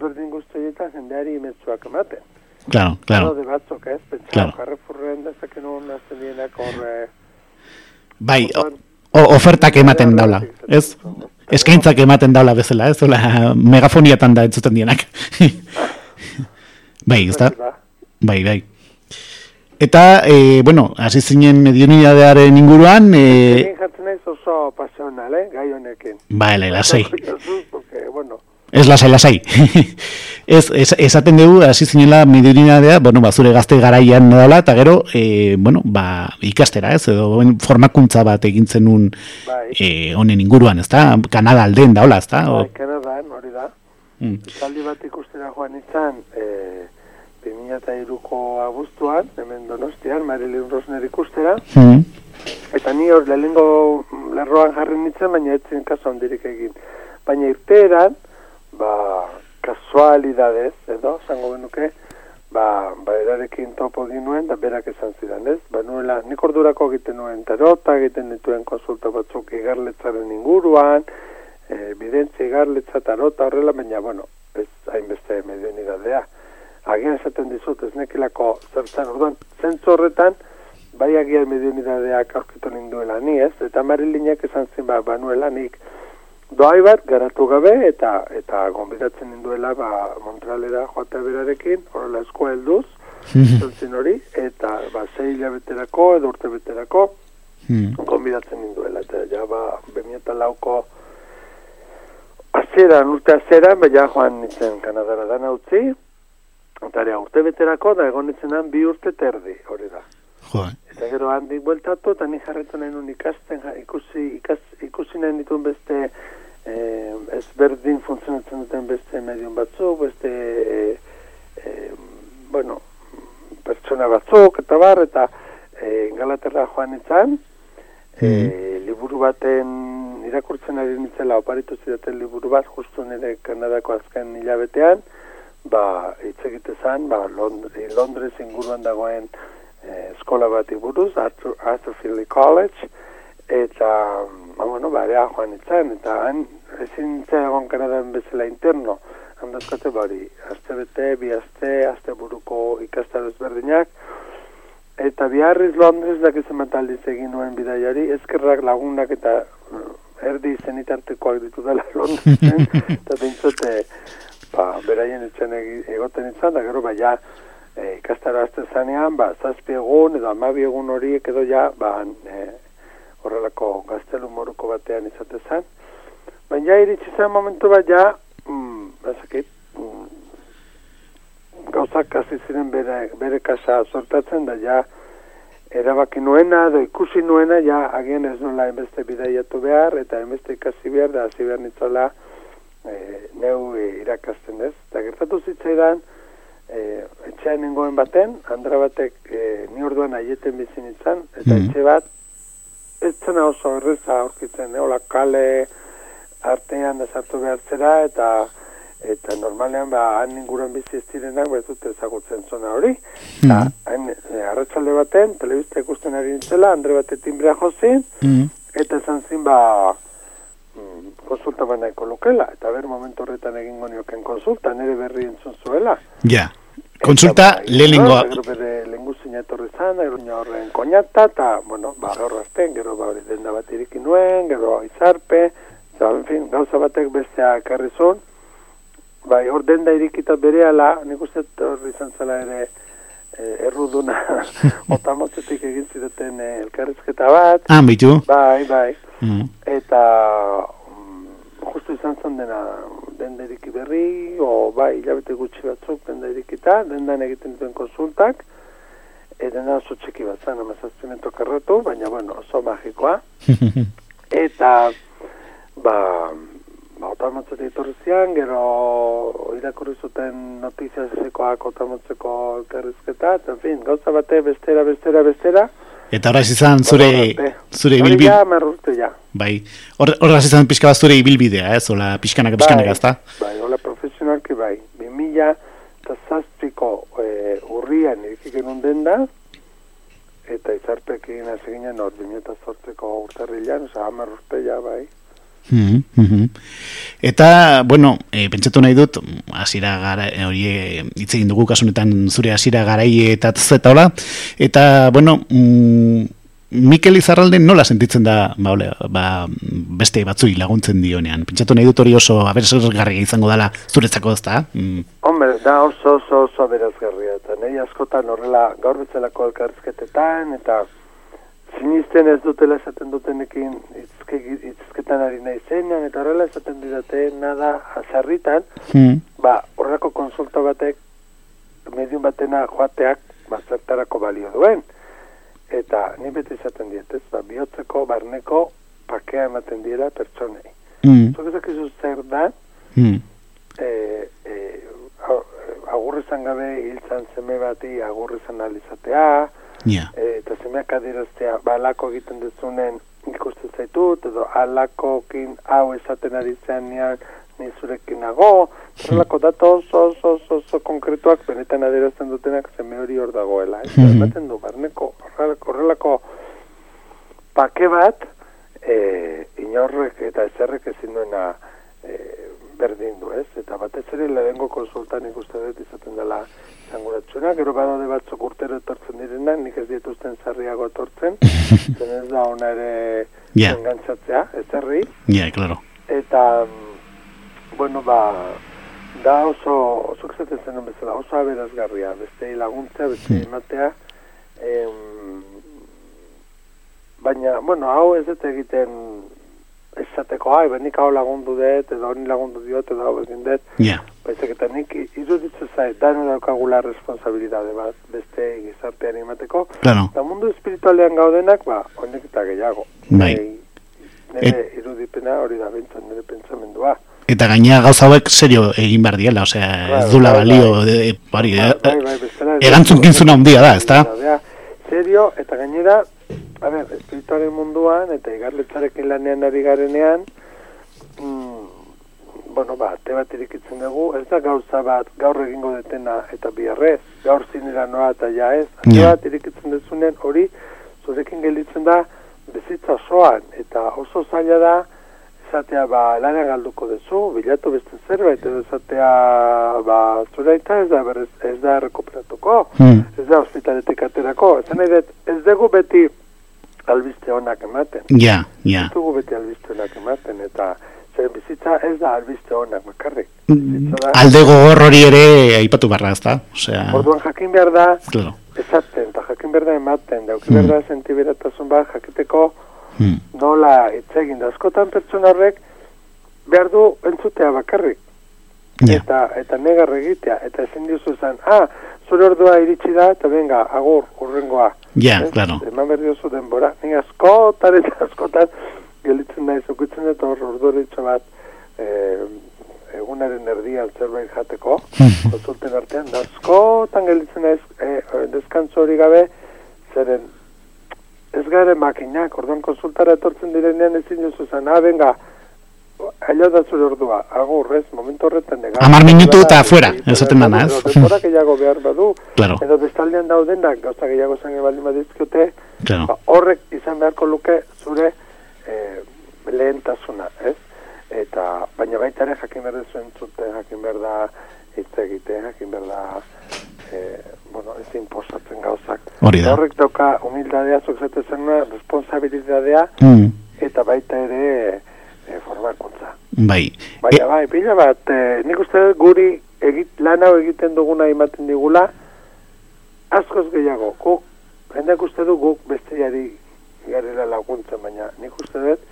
berdin guzti zoietan jendeari imetzuak ematen. Claro, claro. de batzuk, ez? Pentsa, claro. Carrefourren dezaken hon azten dienak horre... Bai, ofertak ematen daula, ez? Eskaintzak ematen daula bezala, ez? Ola, megafoniatan da entzuten dienak. <laughs> bai, ez da? Bai, bai. Eta, e, bueno, hasi zinen medionidadearen inguruan... E... Egin jatzen naiz oso pasional, eh? Gai honekin. Ba, lasai. <laughs> Ez lasai, lasai. <laughs> ez, ez, esaten dugu, hasi zinela mediunidadea, bueno, ba, zure gazte garaian dela, eta gero, e, bueno, ba, ikastera, ez, edo formakuntza bat egintzen un bai. e, honen inguruan, ez da? Kanada aldean da, hola, ez da? Bai, Kanada, hori da. Mm. Zaldi bat ikustera joan izan, e, 2002ko abuztuan, hemen donostian, Marilyn Rosner ikustera, mm. eta ni hor lehengo lerroan jarri nintzen, baina etzin kaso handirik egin. Baina irteeran, ba, kasualidadez, edo, zango benuke, ba, ba erarekin topo nuen, da berak esan zidan, ez? Ba, nuela, nik ordurako egiten nuen tarota, egiten dituen konsulta batzuk igarletzaren inguruan, e, bidentzia igarletza tarota horrela, baina, bueno, ez hainbeste medionidadea. Agian esaten dizut, ez nekilako zertzen, orduan, zentzu horretan, bai agian medionidadeak aurkitu ninduela ni, ez? Eta marilinak esan zin, ba, ba nuela nik, doai bat garatu gabe eta eta gonbidatzen ninduela ba Montrealera joate berarekin, horrela eskoa helduz, zentzin hori, eta ba zei hilabeterako edo urte beterako hmm. gonbidatzen ninduela, eta ja ba bemieta lauko azeran, urte azeran, ba ja joan nintzen Kanadara dana utzi, eta urte beterako da egon nintzenan bi urte terdi, hori da. Joa. Eta gero handik bueltatu, eta ni jarretu nahi nun ikasten, ikusi, ikas, ikusi nahi ditun beste eh, ez berdin funtzionatzen duten beste medion batzuk, beste eh, eh, bueno, pertsona batzuk, eta bar, eta eh, Galaterra joan izan, eh, mm. liburu baten irakurtzen ari nintzela oparitu zidaten liburu bat, justu nire Kanadako azken hilabetean, ba, hitz egitezan, ba, Londres, Londres inguruan dagoen eh, eskola bat iburuz, Arthur, Arthur Philly College, eta ba, bueno, barea joan itzan, eta han ezin egon kanadan bezala interno, handazkate bari, azte bete, bi azte, azte buruko ikastaro ezberdinak, eta biharriz Londres dak izan aldiz egin nuen bidaiari, ezkerrak lagunak eta eh, erdi zenitartekoak ditu dela <laughs> Londresen, eta bintzote, ba, beraien etxen egoten izan, da gero, ba, ja, e, ikastaro azte zanean, ba, zazpi egun, edo amabi egun horiek edo ja, ba, e, horrelako gaztelu moruko batean izate zen. Baina iritsi zen momentu bat ja, mm, bazakit, mm, gauzak hasi ziren bere, bere kasa sortatzen da ja, erabaki nuena, edo ikusi nuena, ja, agian ez nola enbeste bidaiatu behar, eta enbeste ikasi behar, da hasi behar nitzola e, neu e, irakasten ez. Eta gertatu zitzaidan, e, etxean nengoen baten, andra batek e, ni orduan aieten bizin izan, eta mm. etxe bat, ez zena oso erreza aurkitzen, eh? kale artean da sartu behartzera, eta eta normalean ba han inguruan bizi ez direnak ba ez dute ezagutzen zona hori. Mm -hmm. hain, e, arratsalde baten telebista ikusten ari nintzela, Andre bate timbrea jozin, mm eta esan zin ba mm, konsulta baina lukela, eta ber momentu horretan egingo nioken konsulta, nire berri entzun zuela. Ja. Konsulta lehenengoa. Gero bere lehengu zinetorri zan, gero horren koñata, eta, bueno, ba, gaur azten, gero ba, hori denda bat irikin nuen, gero izarpe, eta, en fin, gauza batek bestea karrizun, bai, hor denda irikita bere ala, nik uste hor izan zela ere, e, erruduna, <laughs> otamotzetik egin zideten e, elkarrizketa bat. Ah, bitu? Bai, bai. Mm. Eta, justu izan zen dena denda eriki berri, o bai, hilabete gutxi batzuk denda erikita, dendan egiten duen konsultak, e, denda oso txeki bat zen, amazazpimento karratu, baina, bueno, oso magikoa. <laughs> Eta, ba, ba, otamotzete itorri zian, gero irakurri zuten notizia zekoak otamotzeko elkarrizketa, eta, en fin, gauza bate, bestera, bestera, bestera, Eta horraz izan zure, zure ibilbidea. Hori ja, marrurte ja. Bai, horraz izan pixka bat zure ibilbidea, ez? Ola pixkanak, pixkanak, bai, ezta? Bai, hola profesionalki bai. Bi mila eta zazpiko e, urrian irikik enun den eta izarpek egin hasi ginen hor, bi mila eta zortzeko urtarrilan, oza, hamar urte ja, bai. Mm -hmm. Eta, bueno, e, pentsatu nahi dut, hasiera gara, hori e, hitz egin dugu kasunetan zure hasiera garai eta zeta hola, eta, bueno, mm, Mikel Izarralde nola sentitzen da ba, ole, ba, beste batzui laguntzen dionean? Pentsatu nahi dut hori oso aberazgarria izango dela zuretzako ez da? Mm. Hombre, da oso oso oso aberazgarria. Eta nahi askotan horrela gaur betzalako elkarrizketetan eta sinisten ez dutela esaten dutenekin itzketan ari nahi zenean eta horrela esaten didate nada azarritan hmm. ba horrako konsulta batek medium batena joateak bazertarako balio duen eta ni beti izaten dietez ba bihotzeko barneko pakea ematen dira pertsonei mm. zuk zer da mm. e, e, agurrezan gabe hiltzan zeme bati agurrezan alizatea yeah. e, eta zemeak adiraztea ba alako egiten dezunen ikusten zaitut edo alakokin hau esaten ari zean nian ni zurekin nago horrelako dato oso oso oso oso konkretuak benetan adirazten dutenak zeme hori hor dagoela ez mm -hmm. du barneko horrelako pake bat e, inorrek eta ezerrek ezin duena e, berdin du ez eta batez ere lehengo konsultan ikuste dut izaten dela zanguratxuna, gero badaude batzuk urtero etortzen direnak, nik ez dituzten zarriago etortzen, <laughs> zen ez da ona ere yeah. engantzatzea, ez herri. Yeah, klaro. Eta, mm, bueno, ba, da oso, oso exaten zen bezala, oso aberazgarria, beste laguntzea, beste hmm. ematea, em, baina, bueno, hau ez dut egiten esateko, ai, benik hau lagundu dut, edo honi lagundu diot, edo hau egin dut. Ja. Yeah. eta nik iruditzen zait, da nire daukagula responsabilidade bat, beste gizartean imateko. Claro. Eta mundu espiritualean gaudenak, ba, honek eta gehiago. Bai. Nire irudipena hori da bintzen, nire pentsamendua. Eta gaina gauza hauek serio egin behar diela, osea, ez dula bai, balio, bari, bai, bai, bai, erantzun kintzuna handia da, ez da? Serio, eta gainera, a ber, espirituaren munduan, eta igarletzarekin lanean ari garenean, mm, bueno, ba, te bat irikitzen dugu, ez da gauza bat, gaur egingo detena eta biarrez, gaur zinera noa eta ja ez, te bat irikitzen dezunen hori, zurekin gelditzen da, bezitza osoan, eta oso zaila da, esatea, ba, lana galduko dezu, bilatu beste zerbait, edo esatea, ba, zure eta ez da, berrez, ez da rekuperatuko, hmm. ez da hospitaletik aterako, ez nahi ez dugu beti, albiste honak ematen. Ja, ja. Ez dugu beti albiste honak ematen, eta zer bizitza ez da albiste honak makarrik. Mm, alde gogor hori ere aipatu barra, ez da? Osea... Orduan jakin behar da, claro. esaten, eta jakin behar da ematen, dauki mm. behar da sentiberatasun bat jakiteko mm. nola etzegin da. Askotan pertsona horrek behar du entzutea bakarrik. Eta, eta negar egitea, eta ezin dizu zen, ah, zure ordua iritsi da, eta venga, agur, urrengoa. Ja, yeah, claro. Eman berri oso denbora. Ni askotan eta askotan gelitzen nahi zukitzen eta hor ordu bat e, egunaren erdian zerbait jateko, konsulten artean, da askotan gelitzen nahi e, deskantzo hori gabe, zeren ez gare makinak, orduan konsultara etortzen direnean ezin duzu zen, ah, venga, Aila da zure ordua, agur, ez, momentu horretan nega. Amar minutu eta afuera, ez zaten dana, ez? Denbora gehiago behar badu, claro. edo bestaldean daudenak, gauza gehiago zange baldin badizkiote, claro. ba, horrek izan beharko luke zure eh, lehentasuna, ez? Eta, baina baita ere jakin behar zuen zute, jakin behar da hitz egite, jakin behar da eh, bueno, ez imposatzen gauzak. Hori da. Horrek doka humildadea, zuk responsabilidadea, mm. eta baita ere, e, formakuntza. Bai. Baina, e... bai, pila bat, e, nik uste guri egit, lan hau egiten duguna ematen digula, askoz gehiago, guk, jendeak uste du guk bestiari garela laguntzen, baina nik uste dut,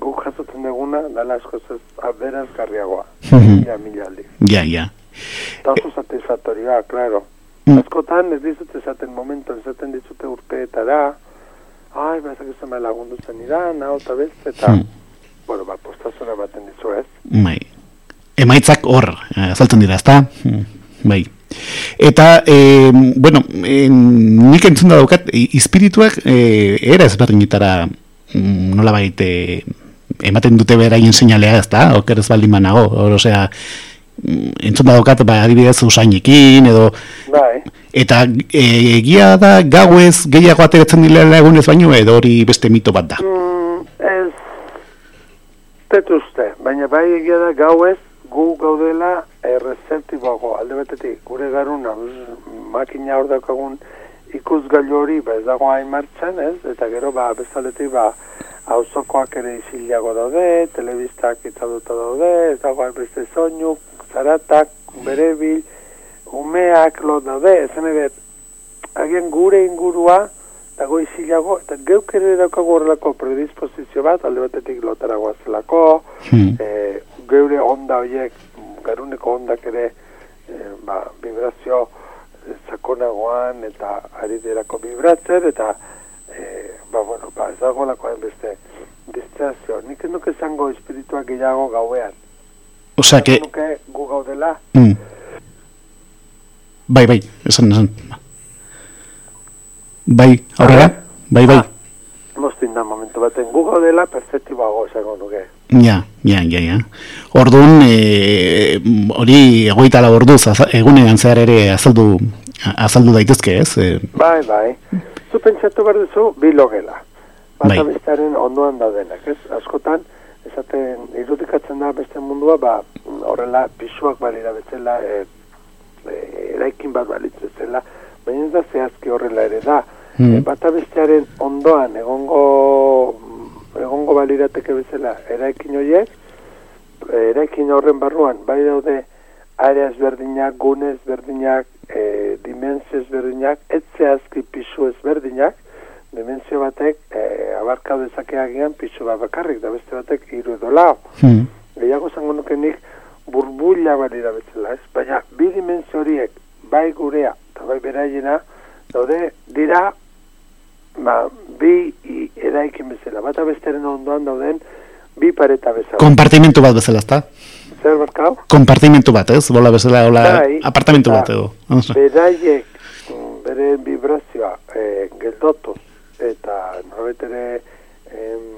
guk jasotzen duguna, dala askoz ez aberaz garriagoa. mila, mila aldi. Ja, ja. Eta oso satisfaktorioa, klaro. Mm. Askotan ez dizut esaten momentu, esaten dizute urteetara, ai, bezak izan lagundu zen idan, hau eta beste, eta... Mm bueno, ba, postazuna baten dizu ez. Bai. Emaitzak hor, eh, azaltzen dira, ezta? Hmm, bai. Eta, e, bueno, e, nik entzun da daukat, espirituak e, era ezberdinetara mm, nola baite ematen dute beraien seinalea, ezta? Oker ez baldin manago, hor, osea, mm, entzun da daukat, ba, adibidez usainekin, edo... Bai. Eta e, egia da gauez gehiago ateratzen dira egunez baino, edo hori beste mito bat da? Mm, ez uste, baina bai egia da gau ez, gu gaudela errezeptiboago, alde batetik, gure garuna, makina hor daukagun ikus hori, ba ez dago hain martxan, ez? Eta gero, ba, bezaletik, ba, auzokoak ere iziliago daude, telebistak itzaduta daude, ez dago beste soinu, zaratak, berebil, umeak lo daude, ezen ere, agian gure ingurua, dago izilago, eta geuk ere daukago horrelako predisposizio bat, alde batetik lotaragoa zelako, hmm. e, geure onda horiek, garuneko ondak ere, e, ba, vibrazio sakonagoan, eta ari derako vibratzen, eta, e, ba, bueno, ba, ez dago lako beste distrazio. Nik nuke zango espirituak gehiago gauean. Osea, que... Nuke gu gaudela. Mm. Bai, bai, esan, esan. Bai, aurrera? Bai, bai. Ah, mostin da momentu baten gugo dela perfektibago esango nuke. Ja, ja, ja, ja. Orduan, e, hori egoita la orduz, egunean zehar ere azaldu, azaldu daitezke, ez? E... Bai, bai. Zu pentsatu behar duzu, bilogela. Bata bai. bestearen ondoan da denak, ez? Askotan, esaten, irudikatzen da beste mundua, ba, horrela, pisuak balira betzela, e, e, eraikin bat balitzezela, baina ez da zehazki horrela ere da. Mm. E, bata bestearen ondoan egongo egongo balirateke bezala eraikin horiek, eraikin horren barruan, bai daude areaz berdinak, gunez berdinak, e, dimensio berdinak, ez zehazki pisu ezberdinak, dimensio batek e, abarka dezakeagian pisu bat bakarrik, da beste batek iru edo lau. Mm. Gehiago zango nuke nik burbuila balira bezala, ez? Baina bi dimensio horiek, bai gurea, eta bai beraiena, daude, dira, ba, bi eraikin bezala, bat abesteren ondoan dauden, bi pareta bezala. Kompartimentu bat bezala, ezta? Zer bat kau? Kompartimentu bat, ez? Bola bezala, hola, bai, apartamentu bat, edo. Beraiek, bere vibrazioa, eh, geldotuz, eta norbetere, em,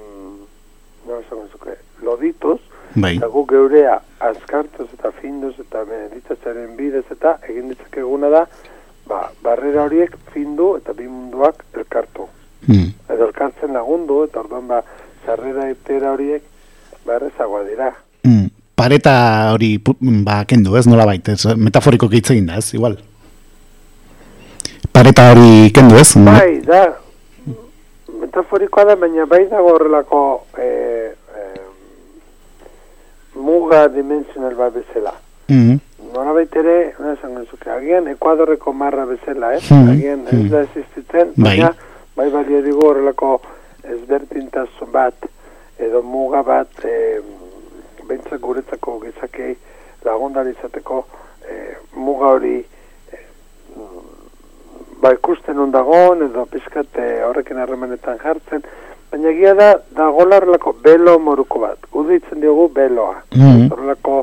no, zuke, lodituz, bai. eta gu geurea azkartuz eta finduz eta beneditatzaren bidez eta egin ditzakeguna da, ba, barrera horiek findu eta bi munduak elkartu. Mm. Edo elkartzen lagundu eta orduan ba, zarrera etera horiek barrezagoa dira. Mm. Pareta hori ba, kendu ez, nola baita, ez, metaforiko egin da ez, igual. Pareta hori kendu ez? Bai, da, metaforikoa da, baina bai da horrelako e, e, muga dimensional bat bezala. Mm nora baitere, esan genzuke, agian Ekuadorreko marra bezala, eh? Hmm. Agian ez hmm. da existitzen, bai. baina bai balia digu horrelako ezberdintasun bat, edo muga bat, e, bentsak guretzako gizakei lagundalizateko e, muga hori e, ba ikusten ondagon, edo pizkat horrekin harremanetan jartzen, baina egia da, da golarlako belo moruko bat, uditzen diogu beloa, mm horrelako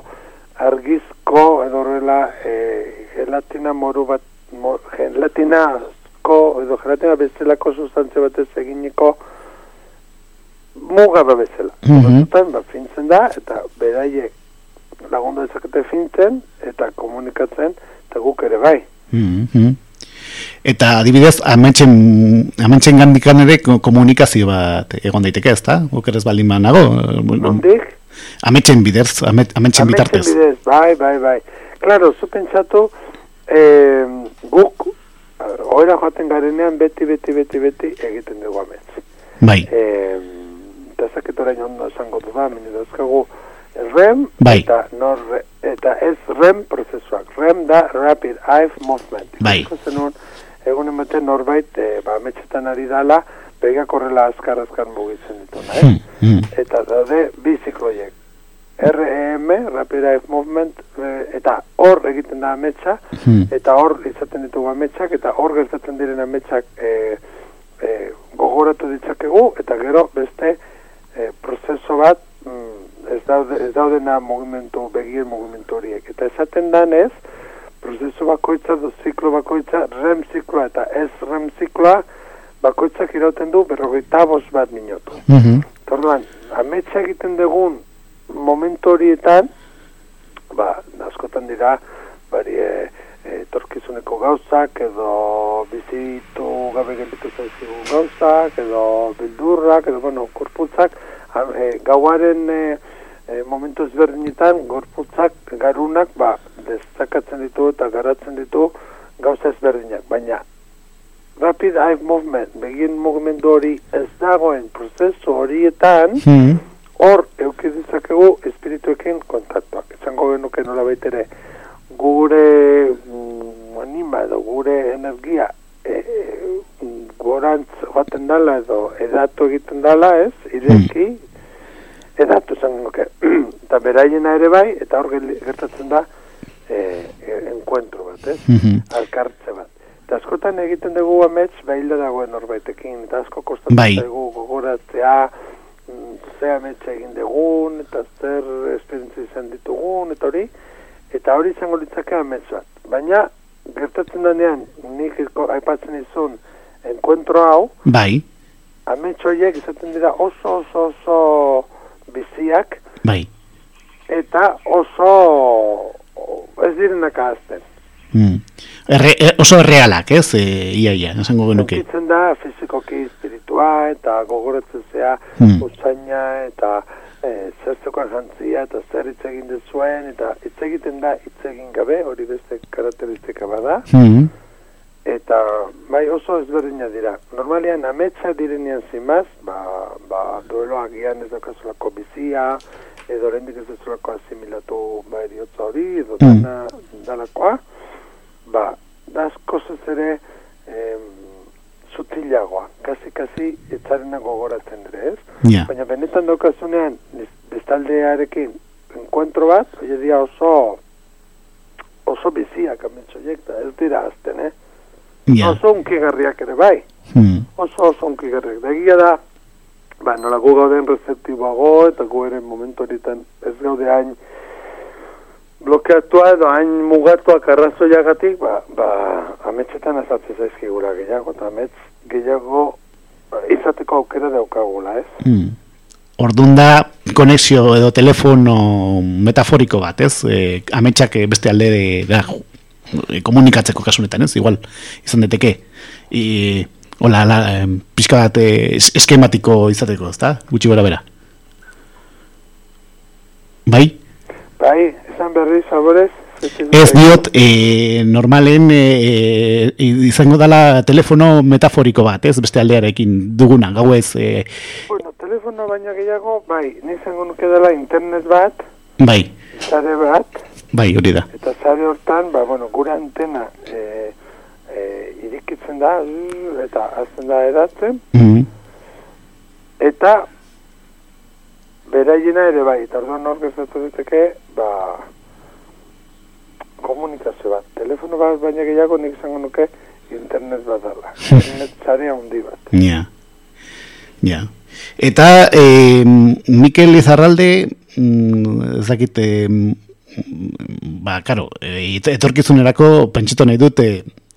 argizko edo horrela e, gelatina moru bat mo, gelatinazko edo gelatina bezalako sustantzia batez eginiko muga da bezala. Mm -hmm. fintzen da eta beraiek lagundu ezakete fintzen eta komunikatzen eta guk ere bai. Mm Eta adibidez, ametxen, ametxen gandikan ere komunikazio bat egon daiteke ez da? Okeres baldin nago? Nondik? Ametxen bidez, amet, ametxen bitartez. Ametxen bidez, bai, bai, bai. Claro, zu pentsatu, eh, guk, oera joaten garenean, beti, beti, beti, beti, egiten dugu ametx. Bai. Eh, eta zaketora ondo esango du da, meni dauzkagu, REM, bai. eta, nor, eta ez REM prozesuak. REM da Rapid Eye Movement. Bai. Zenun, egun ematen norbait, eh, ba, ametxetan ari dala, begak horrela azkar azkar mugitzen dituna, eh? Hmm, hmm. Eta daude bi zikloiek. REM, Rapid Eye Movement, e, eta hor egiten da ametsa, hmm. eta hor izaten ditugu ametsak, eta hor gertatzen diren ametsak e, e, gogoratu ditzakegu, eta gero beste e, prozeso bat mm, ez, daude, ez daudena movimentu, begien movimentu horiek. Eta esaten danez, prozeso bakoitza, ziklo bakoitza, REM zikloa eta ez REM zikloa, bakoitzak irauten du berrogeita bat minutu. Mm -hmm. Torduan, ametsa egiten dugun momentu horietan, ba, askotan dira, bari, e, e, torkizuneko gauzak, edo bizitu gabe gelditu zaizigu gauzak, edo bildurrak, edo, bueno, korputzak, e, gauaren e, e, momentu ezberdinetan gorputzak garunak ba, destakatzen ditu eta garatzen ditu gauza ezberdinak, baina rapid eye movement, begin mugimendu hori ez dagoen prozesu horietan, hmm. hor hmm. eukidizakegu espirituekin kontaktuak. Esango genuke nola baitere, gure mm, anima edo gure energia e, e, gorantz joaten dala edo edatu egiten dala, ez, ireki, hmm edatu zen nuke. eta beraiena ere bai, eta hor gertatzen da e, e, enkuentro bat, ez? Mm Alkartze bat. Eta askotan egiten dugu amets, behilda dagoen horbaitekin, eta asko kostatzen bai. dugu gogoratzea, mm, ze amets egin dugun, eta zer esperientzia izan ditugun, eta hori, eta hori izango litzake amets bat. Baina, gertatzen denean, nik aipatzen izun, enkuentro hau, bai. amets horiek izaten dira oso, oso, oso, biziak. Bai. Eta oso ez direnak ahazten. Mm. Erre, e, oso errealak, ez? E, ia, ia, esango genuke. Zitzen da, fizikoki espiritua, eta gogoratzen zea, mm. utzaina, eta e, zertzeko jantzia, eta zer hitz egin dezuen, eta hitz egiten da, hitz egin gabe, hori beste karakteristika bada. Mm eta bai oso ezberdina dira. Normalian ametsa direnean zimaz, ba, ba duelo agian ez dakazulako bizia, edo rendik ez dakazulako asimilatu ba eriotza hori, edo mm. dana dalakoa, ba, dazko ere em, zutilagoa, kasi-kasi etzarena gogoratzen dira, ez? Yeah. Baina benetan daukazunean, bestaldearekin, enkuentro bat, oie oso oso biziak ametsoiek, ez dira azten, eh? Yeah. Oso unkigarriak ere bai. Hmm. Oso oso unkigarriak. Egia da, ba, nola gu gauden receptiboago eta gu ere momentu horietan ez gaude hain blokeatua edo hain mugatuak arrazoiagatik, ba, ba, ametsetan ezatzez zaizkigura gehiago, eta ametz gehiago ba, izateko aukera daukagula, ez? Hmm. Ordun da konexio edo telefono metaforiko bat, ez? E, ametsak beste alde da e, komunikatzeko kasunetan, ez? Igual, izan deteke. I, hola, la, pixka bat eh, eskematiko izateko, ezta? Gutxi gora bera. Bai? Bai, esan berri, saborez. Ez diot, e, normalen e, izango dala telefono metaforiko bat, ez? Beste aldearekin duguna, gau ez... E... Bueno, telefono baina gehiago, bai, nizango nuke dela internet bat. Bai. Zare bat. Bai, hori da. Eta zare hortan, ba, bueno, gure antena e, e, irikitzen da, eta azten da edatzen. Mm Eta beraiena ere bai, eta orduan hor gertatu diteke, ba, komunikazio bat. Telefono bat baina gehiago nik izango nuke internet bat dala. <laughs> internet zare handi bat. Ja. Ja. Eta eh, Mikel Izarralde, mm, ezakite, ba, karo, e, etorkizunerako pentsito nahi dute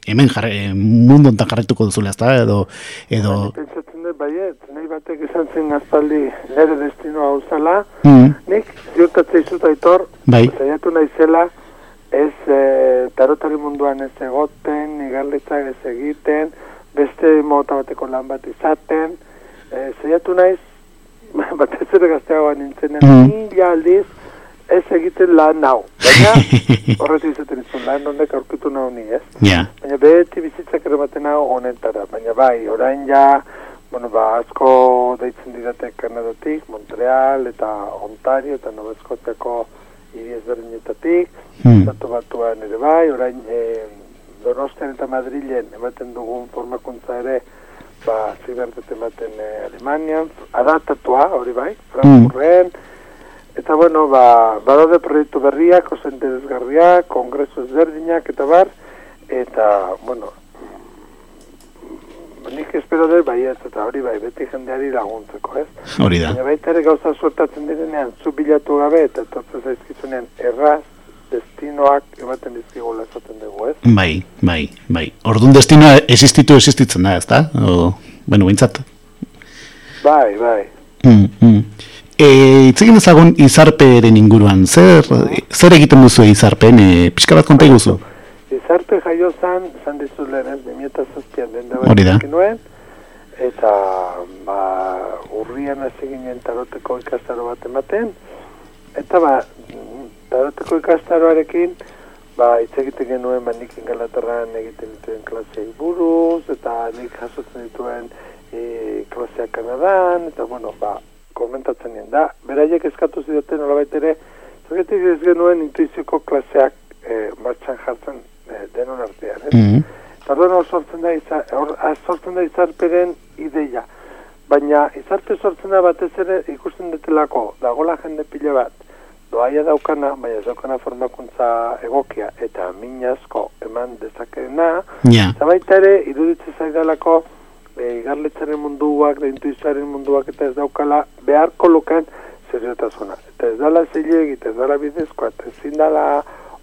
hemen jarre, e, mundu ontan jarretuko duzula, ezta, edo... edo... Pentsatzen dut, baiet, nahi batek izan zen azpaldi nire destinoa uzala, mm. nik ziurtatzea izuta aitor, bai. zaiatu nahi zela, ez e, tarotari munduan ez egoten, igarletzak ez egiten, beste mota bateko lan bat izaten, e, zaiatu nahi, <laughs> batez ere gazteagoan nintzen, mm. aldiz, ez egiten lan nau. Baina, <laughs> horretu izaten izun lan, nondek aurkitu nau ni, ez? Yeah. Baina beti bizitzak ere baten hau honetara. Baina bai, orain ja, bueno, ba, asko deitzen didate Kanadatik, Montreal eta Ontario eta Nova Escotiako hiri ezberdinetatik, hmm. zatu batuan ere bai, orain e, Donostian eta Madrilen ematen dugun formakuntza ere, ba, zibertet ematen e, Alemanian, adaptatua, hori bai, Frankfurren, hmm Eta bueno, ba, badaude proiektu berriak, oso interesgarriak, kongresu ezberdinak eta bar, eta, bueno, nik espero dut bai ez, eta hori bai, beti jendeari laguntzeko, ez? Hori da. Baina baita ere gauza suertatzen direnean, zu bilatu gabe, eta tortzen zaizkizunean, erraz, destinoak ematen dizkigola esaten dugu, ez? Bai, bai, bai. Orduan destinoa existitu existitzen da, ez da? O, bueno, bintzat. Bai, bai. Mm, mm. E, itzegin ezagun izarperen inguruan, zer, zer egiten duzu izarpen, e, pixka bat konta iguzu? Izarpe jaio zan, zan dizuz lehen, demieta zaztian den da bat nuen, eta ba, urrian ez eginen taroteko ikastaro bat ematen, eta ba, taroteko ikastaroarekin, ba, hitz egiten genuen, ba, nik ingalaterran egiten dituen klasei buruz, eta nik jasotzen dituen e, klaseak Kanadan, eta bueno, ba, komentatzen nien. Da. Beraiek eskatu zidoten nolabait ere, zergetik ez genuen intuizioko klaseak e, martxan jartzen e, denon artean, ez? Mm -hmm. sortzen da, izar, or, sortzen da izarperen ideia. Baina izarpe sortzen da batez ere ikusten detelako, dagola jende pile bat, doaia daukana, baina daukana formakuntza egokia, eta minazko eman dezakeena, yeah. zabaita ere, iruditzen zaidalako, e, igarletzaren munduak, da intuizaren munduak, eta ez daukala beharko luken seriotasuna. Eta ez dala zileg, eta ez dala bidezkoa, eta ezin dala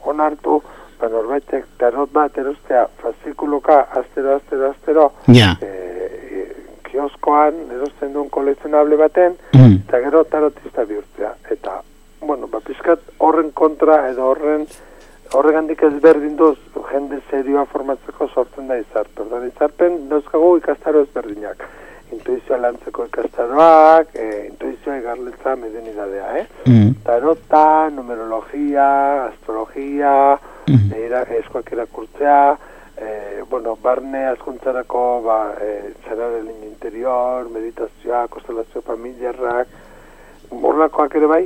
onartu, ba norbaitek tarot bat erostea fascikuluka astero, astero, astero, yeah. e, kioskoan erosten duen kolekzionable baten, mm. eta gero tarotista bihurtzea. Eta, bueno, ba, pizkat horren kontra edo horren horregandik ez berdin duz jende serioa formatzeko sortzen da izartu. Ordan izarpen dauzkagu ikastaro ezberdinak. Intuizioa lantzeko ikastaroak, e, intuizioa egarletza medenidadea, eh? Mm. Tarota, numerologia, astrologia, mm. era, eskoak erakurtzea, e, bueno, barne askuntzarako ba, e, zeraren interior, meditazioa, kostelazio familiarrak, morlakoak ere bai,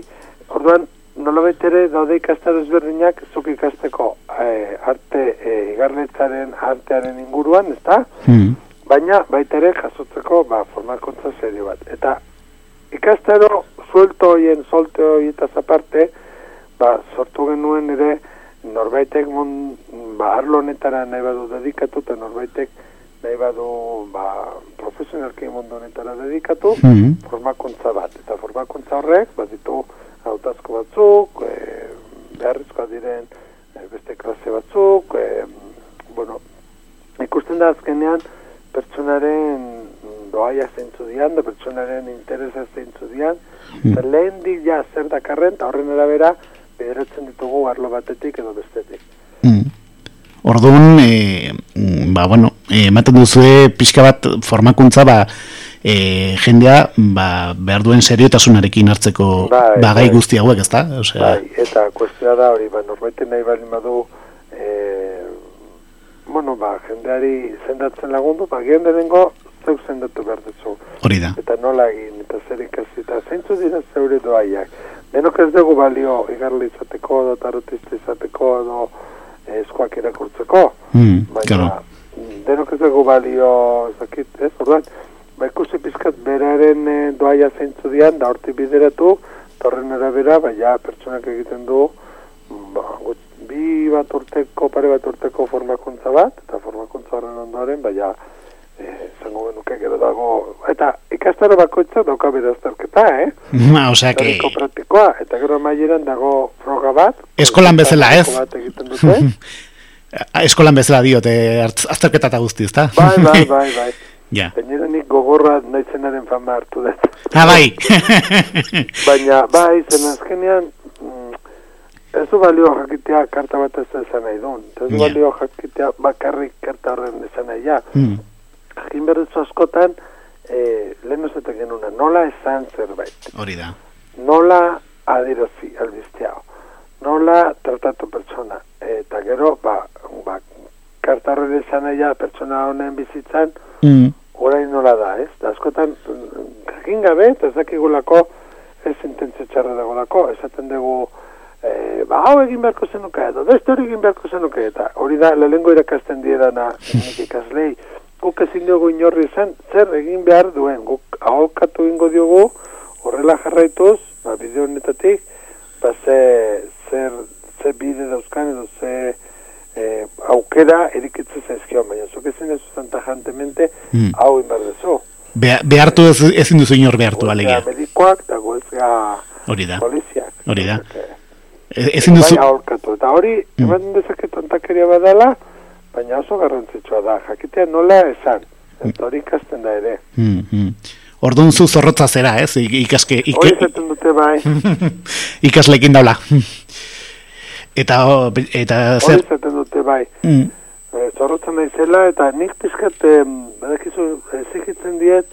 orduan, nola betere daude ikastaro ezberdinak zuk ikasteko e, arte e, artearen inguruan, ezta? Mm. Baina baita ere jasotzeko ba, formakuntza serio bat. Eta ikastaro suelto hoien, solte hoietaz aparte, ba, sortu genuen ere norbaitek mon, ba, arlo honetara nahi badu dedikatu eta norbaitek nahi badu ba, profesionalki mundu honetara dedikatu mm formakuntza bat. Eta formakuntza horrek, bat ditu, hautazko batzuk, e, beharrizkoa diren e, beste klase batzuk, e, bueno, ikusten da azkenean pertsonaren doaia zeintzu dian, da pertsonaren interesa zeintzu dian, mm. eta lehen dik ja zer dakarren, eta horren arabera, bederatzen ditugu arlo batetik edo bestetik. Mm. Orduan, e, ba, bueno, ematen duzue pixka bat formakuntza, ba, e, jendea ba, behar duen seriotasunarekin hartzeko bai, bagai bai. guzti hauek, ezta? Osea... Bai, eta kuestia da hori, ba, norbaiten nahi bali madu, e, bueno, ba, jendeari zendatzen lagundu, ba, gian denengo, zeuk zendatu behar duzu. Hori da. Eta nola egin, eta zer ikasi, eta zeintzu dira zeure doaiak. Denok ez dugu balio, igarli izateko, edo tarotista izateko, edo eskoak irakurtzeko. Mm, Baina, claro. denok ez dugu balio, ezakit, ez, orduan, ba, ikusi pizkat beraren e, doaia zeintzu dian, da horti bideratu, torren arabera, ba, ja, pertsonak egiten du, ba, bi bat urteko, pare bat urteko formakuntza bat, eta formakuntza horren ondoren, ba, ja, e, zango benuke gero dago, eta ikastaro bakoitza dauka bera azterketa, eh? <laughs> Ma, osea, que... praktikoa, eta gero maieran dago froga bat. Eskolan bezala, ez? Bat egiten dute. <laughs> Eskolan bezala diote, azterketa eta guzti, ezta? Bai, bai, <laughs> bai, bai. Ja. Gainera nik gogorra nahizenaren fama hartu dut. Ha, bai. Baina, bai, zen azkenean, mm, ez du balio jakitea karta bat ez esan nahi duen. Ez du balio jakitea bakarrik karta horren esan nahi, ja. Mm. Jakin berrezu askotan, eh, lehen ozetak genuna, nola esan zerbait. Hori da. Nola adirozi, albiztea. Nola tratatu pertsona. Eta gero, ba, ba karta horren esan nahi, pertsona honen bizitzan, mm. orain nola da, ez? Da askotan, jakin gabe, eta ezakigulako ez intentzio txarra dagolako, esaten dugu, e, ba, hau egin beharko zenuke, edo beste hori egin beharko zenuke, eta hori da, lehengo irakasten diedana, <laughs> nik ikaslei, guk ezin dugu inorri zen, zer egin behar duen, guk aholkatu ingo diogu, horrela jarraituz, ba, bideo honetatik, ba, ze, zer, ze bide dauzkan, edo ze, eh, aukera erikitzen zaizkio, baina zuk ezin ez zanta jantemente mm. hau inberdezu. Be, behartu ez, ezin duzu inor behartu alegia. Medikoak eta goezga hori da. poliziak. Hori da. E, ezin duzu... Bai. Eta hori, mm. eman dezaket ontakeria badala, baina oso garrantzitsua da. Jakitea nola esan. Eta hori ikasten da ere. Mm, mm. Orduan zu zorrotza zera, ez? Ikaske, ike... Hori zaten dute bai. <laughs> Ikaslekin daula. <laughs> Eta, eta zer... Hori zaten dute bai. Mm. E, zorrotzen nahi zela, eta nik pizkat, badakizu, ezikitzen diet,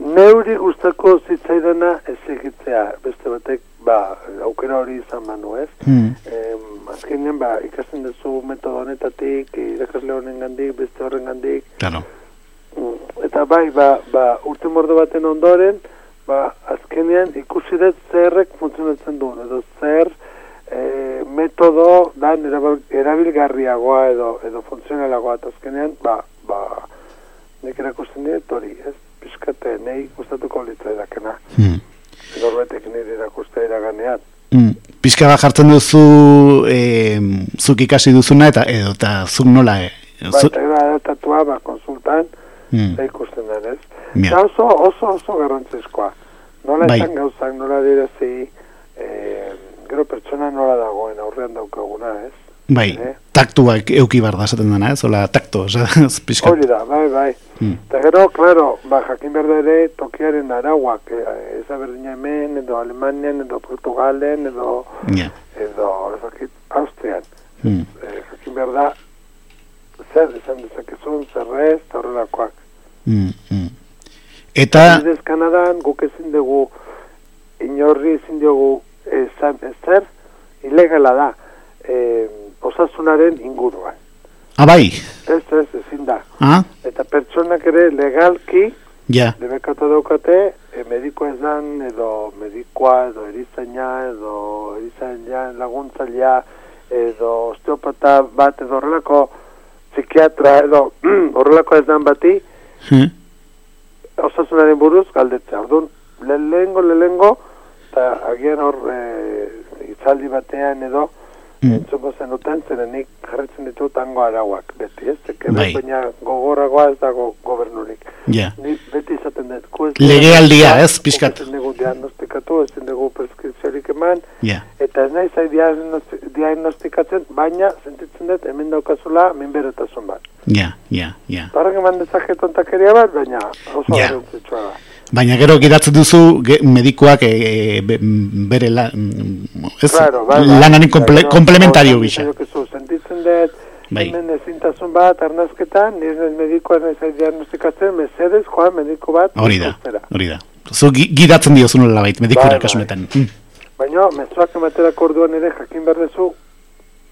neuri gustako zitzaidana ez egitzea, beste batek, ba, aukera hori izan manu, ez? Hmm. azkenean, ba, ikasten duzu metodo honetatik, irakasle honen gandik, beste horren gandik. Claro. Mm, eta bai, ba, ba, urte mordo baten ondoren, ba, azkenean ikusi dut zerrek funtzionatzen duen, edo zer e, metodo da erabilgarriagoa edo, edo funtzionalagoa, eta azkenean, ba, ba, nik erakusten dut hori, ez? Piskate, nahi gustatuko litzai dakena. Hmm. Norbetek nire erakustea iraganean. Hmm. Pizka bat jartzen duzu e, zuk ikasi duzuna eta edo eta zuk nola e, Ba, eta gara ba, konsultan hmm. ikusten den, ez? Oso, oso, oso garrantzizkoa. Nola bai. esan gauzak, nola direzi, eh, gero pertsona nola dagoen aurrean daukaguna, ez? Bai, eh? taktuak euki bar da, zaten dena, ez? Ola, takto, <laughs> ez? Hori da, bai, bai. Hmm. Eta gero, klaro, ba, jakin berda ere tokiaren arauak, eh, ez aberdina hemen, edo Alemanian, edo Portugalen, edo, yeah. edo, ezakit, Austrian. Hmm. Eh, jakin berda, zer, esan dezakezun, zer ez, eta horrelakoak. Hmm, hmm. Eta... Ez Kanadan, guk ezin dugu, inorri ezin dugu, esan, ezer, ilegala da. Eh, osasunaren inguruan. Ah, bai? Ez, ez, ezin da. Ah? Eta pertsonak ere legalki, ja. debekatu daukate, e, medikoa ezan, edo medikoa, edo erizaina, edo erizaina laguntzailea, edo osteopata bat, edo horrelako psikiatra, edo <clears throat> horrelako ezan bati, hmm. osasunaren buruz galdetzea. Orduan, lehengo, lehengo, eta agian hor e, itzaldi batean edo, Mm. Entzuko zen duten, zerenik jarretzen ditu tango arauak, beti, ez? Bai. baina gogoragoa ez dago gobernurik. Ja. Ni beti izaten dut. Lege aldia, ez, pixkat? Ez dugu diagnostikatu, ez dugu preskripziorik eman. Ja. Eta ez nahi zai diagnostikatzen, baina sentitzen dut hemen daukazula minberetasun bat. Ja, ja, ja. Barrak eman dezaketon takeria bat, baina oso ja. da. Baina gero gidatzen duzu medikoak e, bere la, ez, claro, bai, bai, lanaren komple, komplementario bisa. Sentitzen dut, bai. hemen ezintasun bat, arnazketan, nire medikoa nahi diagnostikatzen, mesedez, joan mediko bat. Hori da, hori da. Zu gidatzen dio zunula labait, medikura bai, kasunetan. Bai. Mm. Baina, mezuak orduan ere jakin berdezu,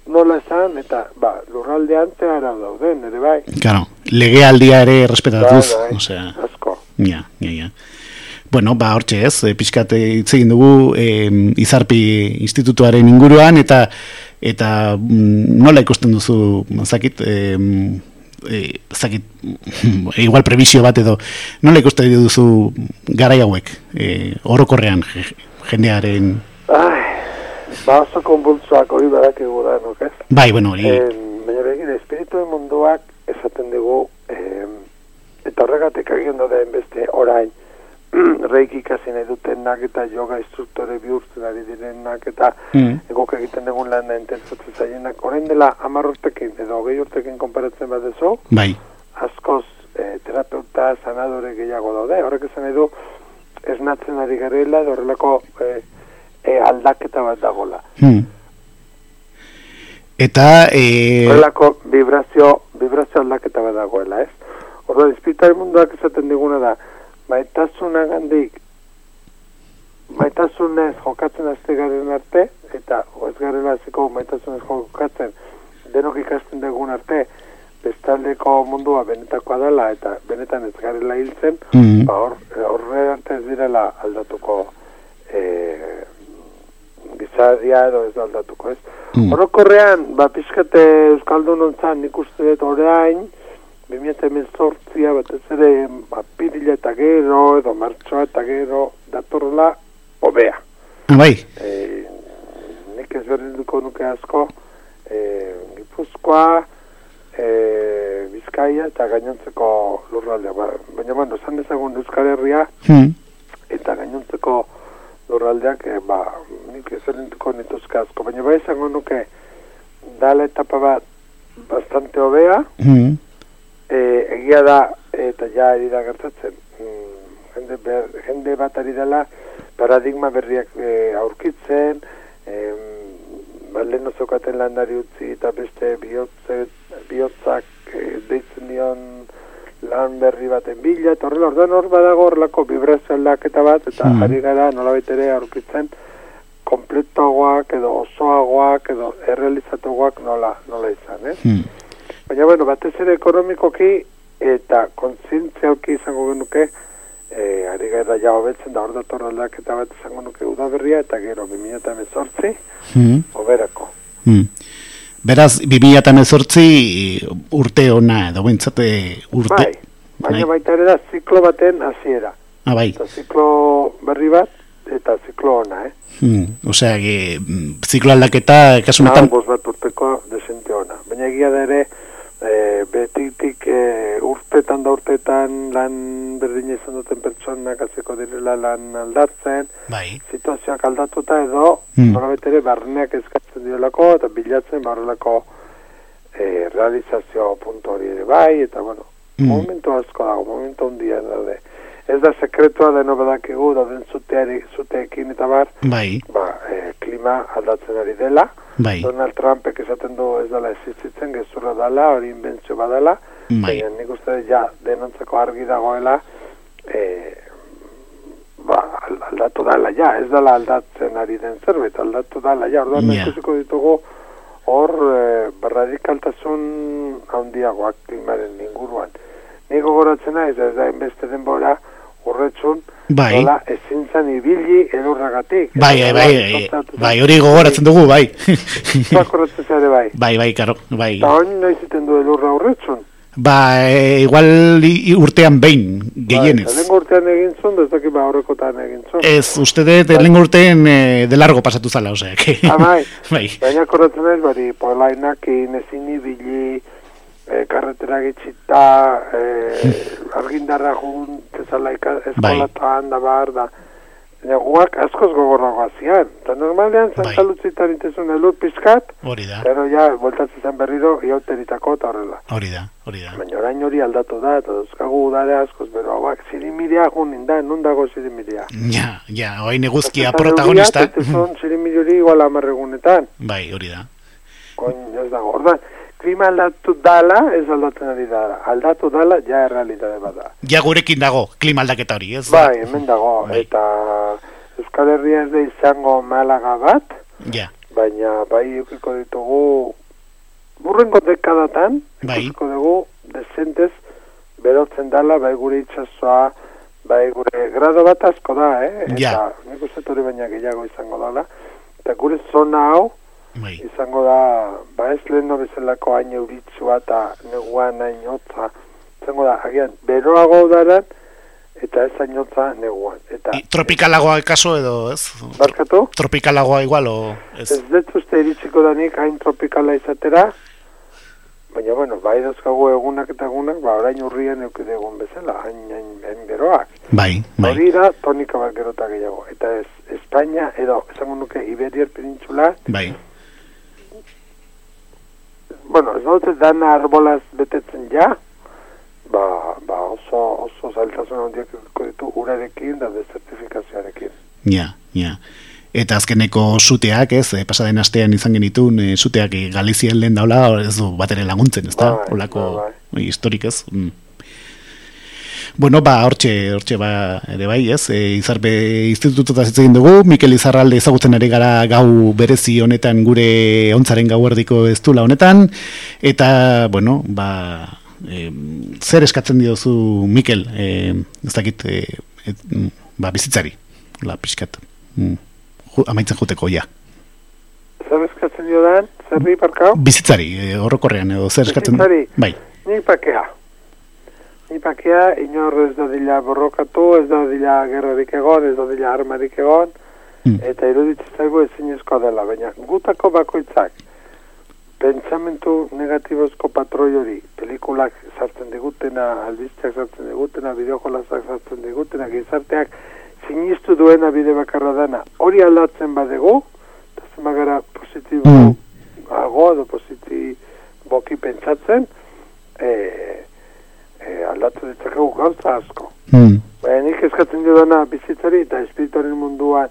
nola esan, eta, ba, lurraldean zehara dauden, ere bai. Claro, legealdia ere respetatuz. Bai, bai, osea. Ja, ja, ja. Bueno, ba, hortxe ez, e, pixkat egin dugu e, izarpi institutuaren inguruan, eta eta mm, nola ikusten duzu, zakit, e, e, zakit, <laughs> igual previsio bat edo, nola ikusten duzu garai hauek, e, orokorrean jendearen... Ai, ba, oso konbultzuak hori badak egu da, ez? Bai, bueno, hori... Eh, baina begire, espirituen munduak esaten dugu, eh, eta horregatik agian da beste orain, <clears throat> reiki ikasi nahi dutenak eta yoga instruktore bihurtzen ari direnak eta mm. egok egiten dugun lan ententzatu zaienak. Horein dela amarrortekin edo hogei urtekin konparatzen bat bai. askoz e, terapeuta sanadore gehiago daude. Horrek esan nahi du esnatzen ari garela edo horrelako e, e, aldaketa bat dagola. Mm. Eta... E... Horrelako vibrazio, vibrazio aldaketa bat dagoela, ez? Horrela, espiritual munduak esaten diguna da, maitasuna gandik maitasunez jokatzen azte garen arte eta ez garen aziko maitasunez jokatzen denok ikasten dugun arte bestaldeko mundua benetakoa dela eta benetan ez garela hiltzen mm -hmm. ba hor, horre arte ez direla aldatuko e, gizadia edo ez aldatuko ez mm -hmm. ba pixkate Euskaldun ontzan nik uste dut orain 2018 bat ez ere apirila eta gero edo martxoa eta gero datorla obea. Bai. E, nik ez duko nuke asko e, Gipuzkoa e, Bizkaia eta gainontzeko lurraldea. Ba, baina bando, zan dezagun Euskal Herria hmm. eta gainontzeko lurraldeak e, ba, nik ez duko nituzke asko. Baina bai izango nuke dala etapa bat bastante obea hmm e, egia da eta ja da gertatzen mm, jende, ber, jende bat ari dela paradigma berriak e, aurkitzen e, balen ozokaten landari utzi eta beste bihotze, bihotzak e, deitzen dion lan berri baten bila, eta horrela orduan hor badago horrelako vibrazio aldaketa bat, eta mm. ari gara nolabait ere aurkitzen kompletoagoak edo osoagoak edo errealizatuagoak nola, nola izan, eh? Mm. Baina, bueno, batez ere ekonomikoki eta kontzientzialki izango genuke, e, ari gara ja hobetzen da hor dator aldaketa bat izango nuke udaberria, eta gero 2018, mm. oberako. Mm. Beraz, 2018 urte ona, edo bintzate urte. Bai, baina bai. baita ere da ziklo baten hasiera. Ah, bai. Eta ziklo berri bat, eta ziklo ona, eh? Hmm, osea, ziklo aldaketa, kasunetan... Ah, bat urteko desente ona. Baina egia da ere, e, betitik e, urtetan da urtetan lan berdina izan duten pertsonak atzeko direla lan aldatzen, bai. situazioak aldatuta edo, mm. ere barneak eskatzen diolako eta bilatzen barrelako e, realizazio puntu hori ere bai, eta bueno, mm. momentu asko dago, momentu ondia daude. Ez da sekretua deno badakigu, da den zuteari, zuteekin eta bar, bai. ba, e, klima aldatzen ari dela, Bai. Donald Trumpek esaten du ez dela existitzen, gezurra dela, hori inbentzio badala, bai. nik uste ja denontzeko argi dagoela, e, ba, aldatu dala, ja, ez dela aldatzen ari den zerbait, aldatu dala, ja, orduan yeah. ditugu hor e, radikaltasun handiagoak klimaren inguruan. Niko goratzen naiz, ez da inbeste denbora, urretxun, bai. nola ezin zan ibili edurragatik. Bai, bai, bai, bai, hori gogoratzen dugu, bai. Bakoratzen zare, bai. Bai, bai, karo, bai. Eta hori nahi ziten du edurra urretxun. Ba, e, igual urtean behin, gehienez. Bai, lehen urtean egin zuen, ez dakit ba horrekotan egin zuen. Ez, uste dut, bai. lehen urtean e, de largo pasatu zala, osea. Ah, bai. <laughs> bai. Baina korratzen ez, bari, polainak inezin ibili, e, karretera gitxita, e, <laughs> argindarra jugun, tezala eskolatan, bai. da bar, da. Guak askoz gogorragoa zian. Eta normalean, zantalutzitan bai. itezun elur pizkat, hori da. pero ja, voltatzen zen berriro, iauteritako eta horrela. Hori da, hori da. Baina orain hori aldatu da, eta duzkagu udare askoz, pero guak, zirimiria junin da, nun dago zirimiria. Ja, ja, hori neguzkia protagonista. Eta zon zirimiriori igual amarregunetan. Bai, hori da. Koin, ez dago, ordan klima aldatu dala, ez aldatzen ari da. Aldatu dala, ja errealitate bada. Ja gurekin dago, klima aldaketa hori, ez? Bai, hemen dago. Bai. Eta Euskal Herria ez da izango malaga bat, ja. baina bai eukiko ditugu burrengo dekadatan, bai. eukiko dugu desentez berotzen dala, bai gure itxasoa, bai gure grado bat asko da, eh? Ja. Eta nik uste baina gehiago izango dala. Eta gure zona hau, bai. izango da, ba ez lehen bezalako hain euritzua eta neguan hain hotza, izango da, agian, beroago daran, eta ez hain hotza neguan. Eta, I, tropikalagoa kaso edo, ez? Barkatu? Tropikalagoa igual, o... Ez, ez dut uste iritziko danik hain tropikala izatera, baina, bueno, bai dauzkagu egunak eta egunak, ba, orain urrian eukide egun bezala, hain, hain, hain beroak. Bai, bai. Hori da, tonika bat gerota gehiago. Eta ez, Espainia, edo, esango nuke, Iberiar penintzula, bai bueno, ez dut dana arbolaz betetzen ja, ba, ba oso, oso zailtasun handiak ditu urarekin da desertifikazioarekin. Ja, ja. Eta azkeneko suteak, ez, eh, pasaden astean izan genitun, eh, suteak eh, Galizien lehen daula, ez du bat ere laguntzen, ez da? Bai, Olako bai, bai. historik ez. Mm. Bueno, ba, hortxe, hortxe, ba, ere bai, ez, e, izarbe institututa zitzen dugu, Mikel Izarralde ezagutzen ere gara gau berezi honetan gure ontzaren gau erdiko ez honetan, eta, bueno, ba, e, zer eskatzen diozu, Mikel, e, ez dakit, e, et, ba, bizitzari, la pixkat, mm, amaitzen juteko, ja. Zer eskatzen dio dan, zer parkau? Bizitzari, e, horrokorrean, edo zer eskatzen, bizitzari. bai. Ni pakea. Ipakea, inor ez da dila borrokatu, ez da dila gerrarik egon, ez da dila armarik egon, mm. eta iruditzen zaigu ezin dela, baina gutako bakoitzak, pentsamentu negatibozko patroi hori, pelikulak sartzen digutena, albizteak sartzen digutena, bideojolazak sartzen digutena, gizarteak sinistu duena bide bakarra dana, hori aldatzen badegu, eta zemagara positibo mm. ago, edo positiboki pentsatzen, eh, e, aldatu ditzakegu gauza asko. Mm. Baina nik eskatzen dudana bizitzari eta espirituaren munduan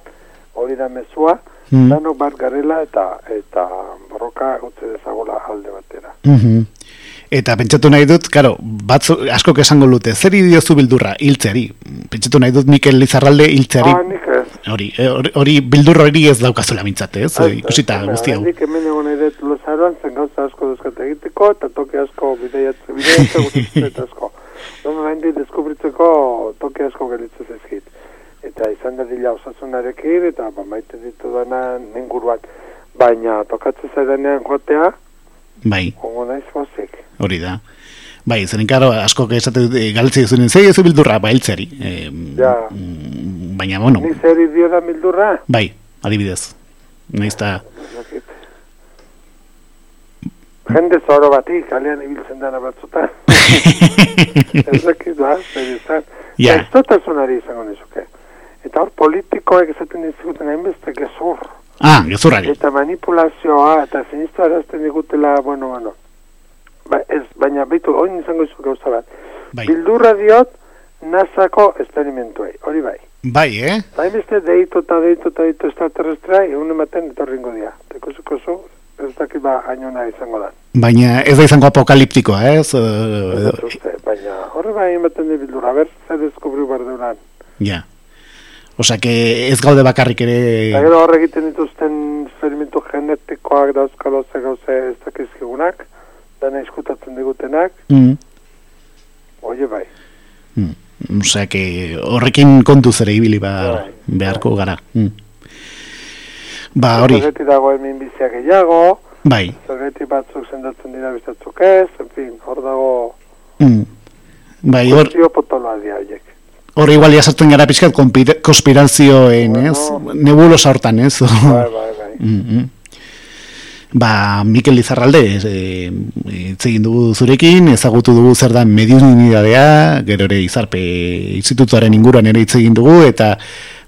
hori da mezua, mm. danok bat garela eta eta borroka utze dezagola alde batera. Mm Eta pentsatu nahi dut, karo, batzu, asko esango lute, zer idiozu bildurra, hiltzeari. Pentsatu nahi dut Mikel Lizarralde hiltzeari. Ah, nik. Hori, eh, hori, hori bildurro hori ez daukazula mintzate, ez? Ikusita guzti hau. Nik hemen egon ere luzaroan zen gauza asko duzkate egiteko, eta toke asko bideiatze, bideiatze <laughs> guztitzet asko. Dona nahi deskubritzeko toke asko gelitzez ezkit. Eta izan da dila osasunarekin, eta maite ditu dana ninguruan. Baina tokatzen zaidanean joatea, Bai, ongo naiz gozik. hori da. Bai, zeren karo, asko esate dut, eh, galtzi duzunen, zei ez bildurra, ba, hiltzeari. Eh, Ja. mm, Baina, bueno, Ni zer idio da mildurra? bai, adibidez. Naiz ta. Jende zoro bati, kalean ibiltzen dana batzuta. <laughs> Ez dakit, ba, zer izan. Ja. Ez izango nizuke. Eta hor politikoek esaten dizuten hainbeste gezur. ah, gezurrari. Eta manipulazioa, eta sinistu arazten digutela, bueno, bueno. Ba, ez, baina, beitu, oin izango izu gauza bat. Bai, Bildurra diot, nazako esperimentuei, hori bai. bai, eh? Eta hainbeste deitu eta deitu eta deitu extraterrestrea, egun ematen etorringo dira. Tekuzuko zu, ez dakit ba, hainuna izango da. Baina ez da izango apokaliptikoa, ez? Ez Eh, dut uste, baina horre bai ematen di bildurra, ber, zer deskubri barduran. Ja. Osa, que ez gaude bakarrik ere... Eta gero horre egiten dituzten esperimentu genetikoak dauzkalo ze gauze ez dakizkigunak, dana iskutatzen digutenak, Mm. oie bai. Mm. Osea, que horrekin kontuz ere ibili ba, Bai. beharko gara. Mm. Ba, hori, Zergeti dago hemen bizia gehiago, bai. zergeti batzuk sendatzen dira bistatzuk ez, en fin, hor dago Mm. Bai, hor, guztio potoloa dira horiek. hor igual jasartzen gara pixkat konpira- konspirazioen, ez? Bueno. Nebulosa hortan, ez? Bai, bai, bai. Mm, mm. Ba, Mikel Lizarralde, e, hitz egin dugu zurekin, ezagutu dugu zer da mediunidadea, gero ere izarpe institutuaren inguruan ere hitz egin dugu, eta,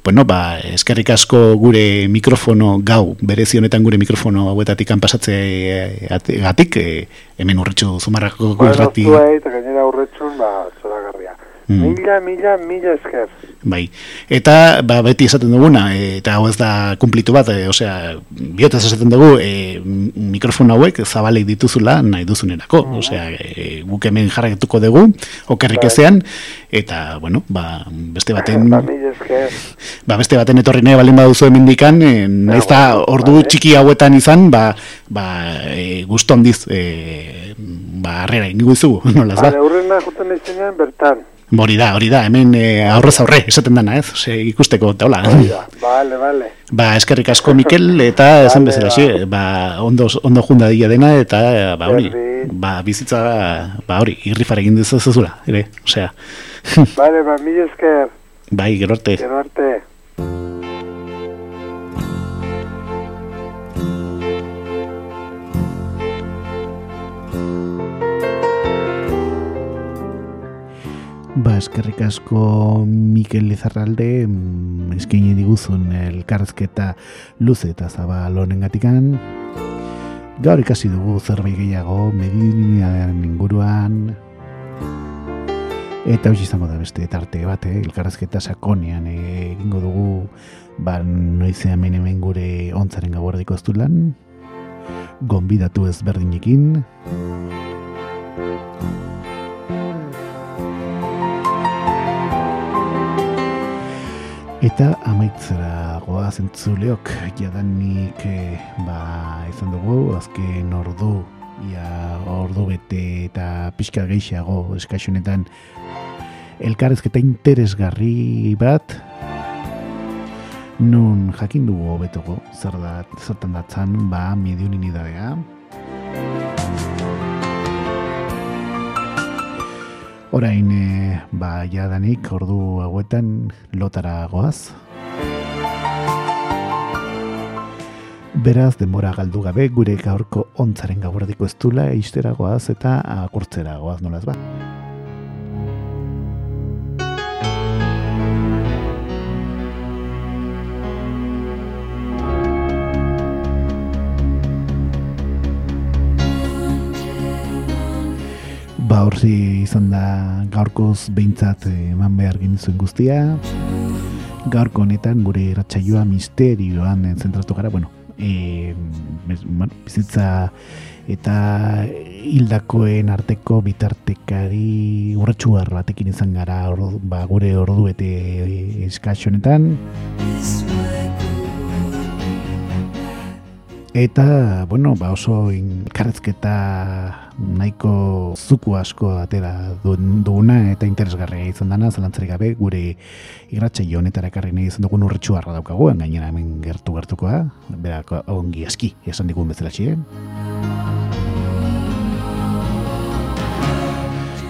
bueno, ba, eskerrik asko gure mikrofono gau, berezi honetan gure mikrofono hauetatik pasatze gatik, e, hemen urretxu zumarrako Bueno, irrati, zuei, eta gainera aurretxun, ba, zoragarria. Mm. Mila, mila, mila esker. bai. Eta, ba, beti esaten duguna, e, eta hau ez da kumplitu bat, e, osea, biotaz esaten dugu, e, m- mikrofono hauek zabalik dituzula nahi duzunerako, osea, e, guk hemen jarraituko dugu, okerrik Bai. ezean, eta, bueno, ba, beste baten, Ba, ba, beste baten etorri nahi baldin baduzu hemendikan, e, naiz da bueno, ordu vale. txiki hauetan izan, ba, ba, e, gusto handiz, e, ba, arrera ingo izugu, <laughs> nolaz ba? Bale, urrena juten bertan. Hori da, hori da, hemen e, aurrez aurre, esaten dana, ez? Ose, ikusteko, eta hola. Hori da. Bale, bale. Ba, eskerrik asko Mikel, eta esan Vale, bezala, ba. ba, ondo, ondo junda dila dena, eta, ba, hori, ba, bizitza, ba, hori, irrifar egin dezazula, ere, osea, Bale, ba, mila esker. bai, gero arte. Gero arte. Ba, eskerrik asko Mikel Lizarralde, mm, eskaini diguzun elkarrezketa luze eta zabal honengatikan. Gaur ikasi dugu zerbait gehiago, medinidearen inguruan, eta hori izango da beste tarte bat, eh? elkarrezketa sakonean egingo dugu, ba, noizean hemen hemen gure ontzaren gauardiko ez lan, gonbidatu ezberdinekin, Eta amaitzera goaz entzuleok, jadanik e, ba, izan dugu, azken ordu, ia ordu bete eta pixka gehiago eskaixonetan elkarrezketa interesgarri bat, nun jakin dugu hobetogo zer da, zertan datzan, ba, mediunin Orain, e, ba, jadanik, ordu hauetan lotara goaz. Beraz, denbora galdu gabe, gure gaurko ontzaren gaurdiko ez dula, eistera goaz eta akurtzera goaz nolaz ba. Ba, horzi izan da gaurkoz behintzat eman behar genizuen guztia. Gaurko honetan gure irratsaioa misterioan zentratu gara, bueno, e, bueno, bizitza eta hildakoen arteko bitartekari urratxuar batekin izan gara ba, gure ordu eta eskatxonetan. Eta, bueno, ba oso inkarrezketa nahiko zuku asko atera duguna eta interesgarria izan dana, zalantzarik gabe, gure irratxe honetara ekarri nahi izan dugun urretxu harra daukagu, gainera hemen gertu gertukoa, berak ongi aski esan digun bezala txien.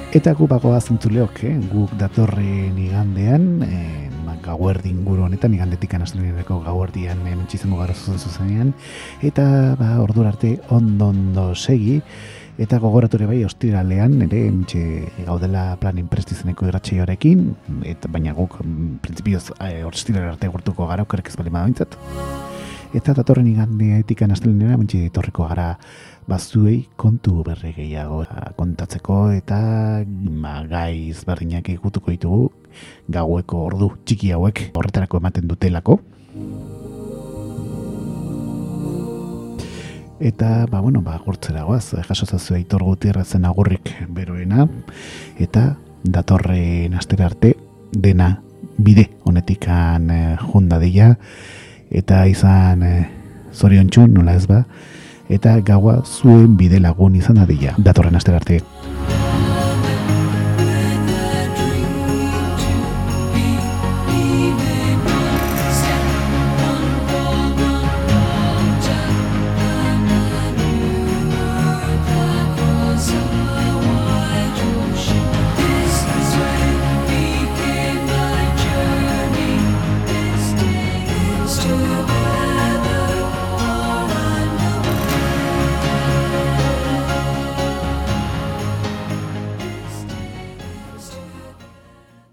Eta gu bagoa zintzuleok, eh? guk datorren igandean, eh, gauerdi inguru honetan, igandetik anastelenerako gauerdian ementsi izango gara zuzen zuzenean, eta ba, ordu arte ondo segi, eta gogorature bai ostiralean, ere ementxe gaudela plan imprestizeneko irratxe horekin, eta baina guk, mm, prinsipioz, e, arte gurtuko gara, okerek ez bali badabintzat. Eta datorren igandetik anastelenerako ementxe etorriko gara bazuei kontu berre gehiago kontatzeko eta ma, gaiz berdinak ikutuko ditugu gaueko ordu txiki hauek horretarako ematen dutelako. Eta, ba, bueno, ba, gurtzera guaz, jasozazu eitor gutierrezen agurrik beroena, eta datorren astera arte dena bide honetikan eh, junda eta izan eh, zorion txun, nola ez ba, eta gaua zuen bide lagun izan adila. Datorren astera arte.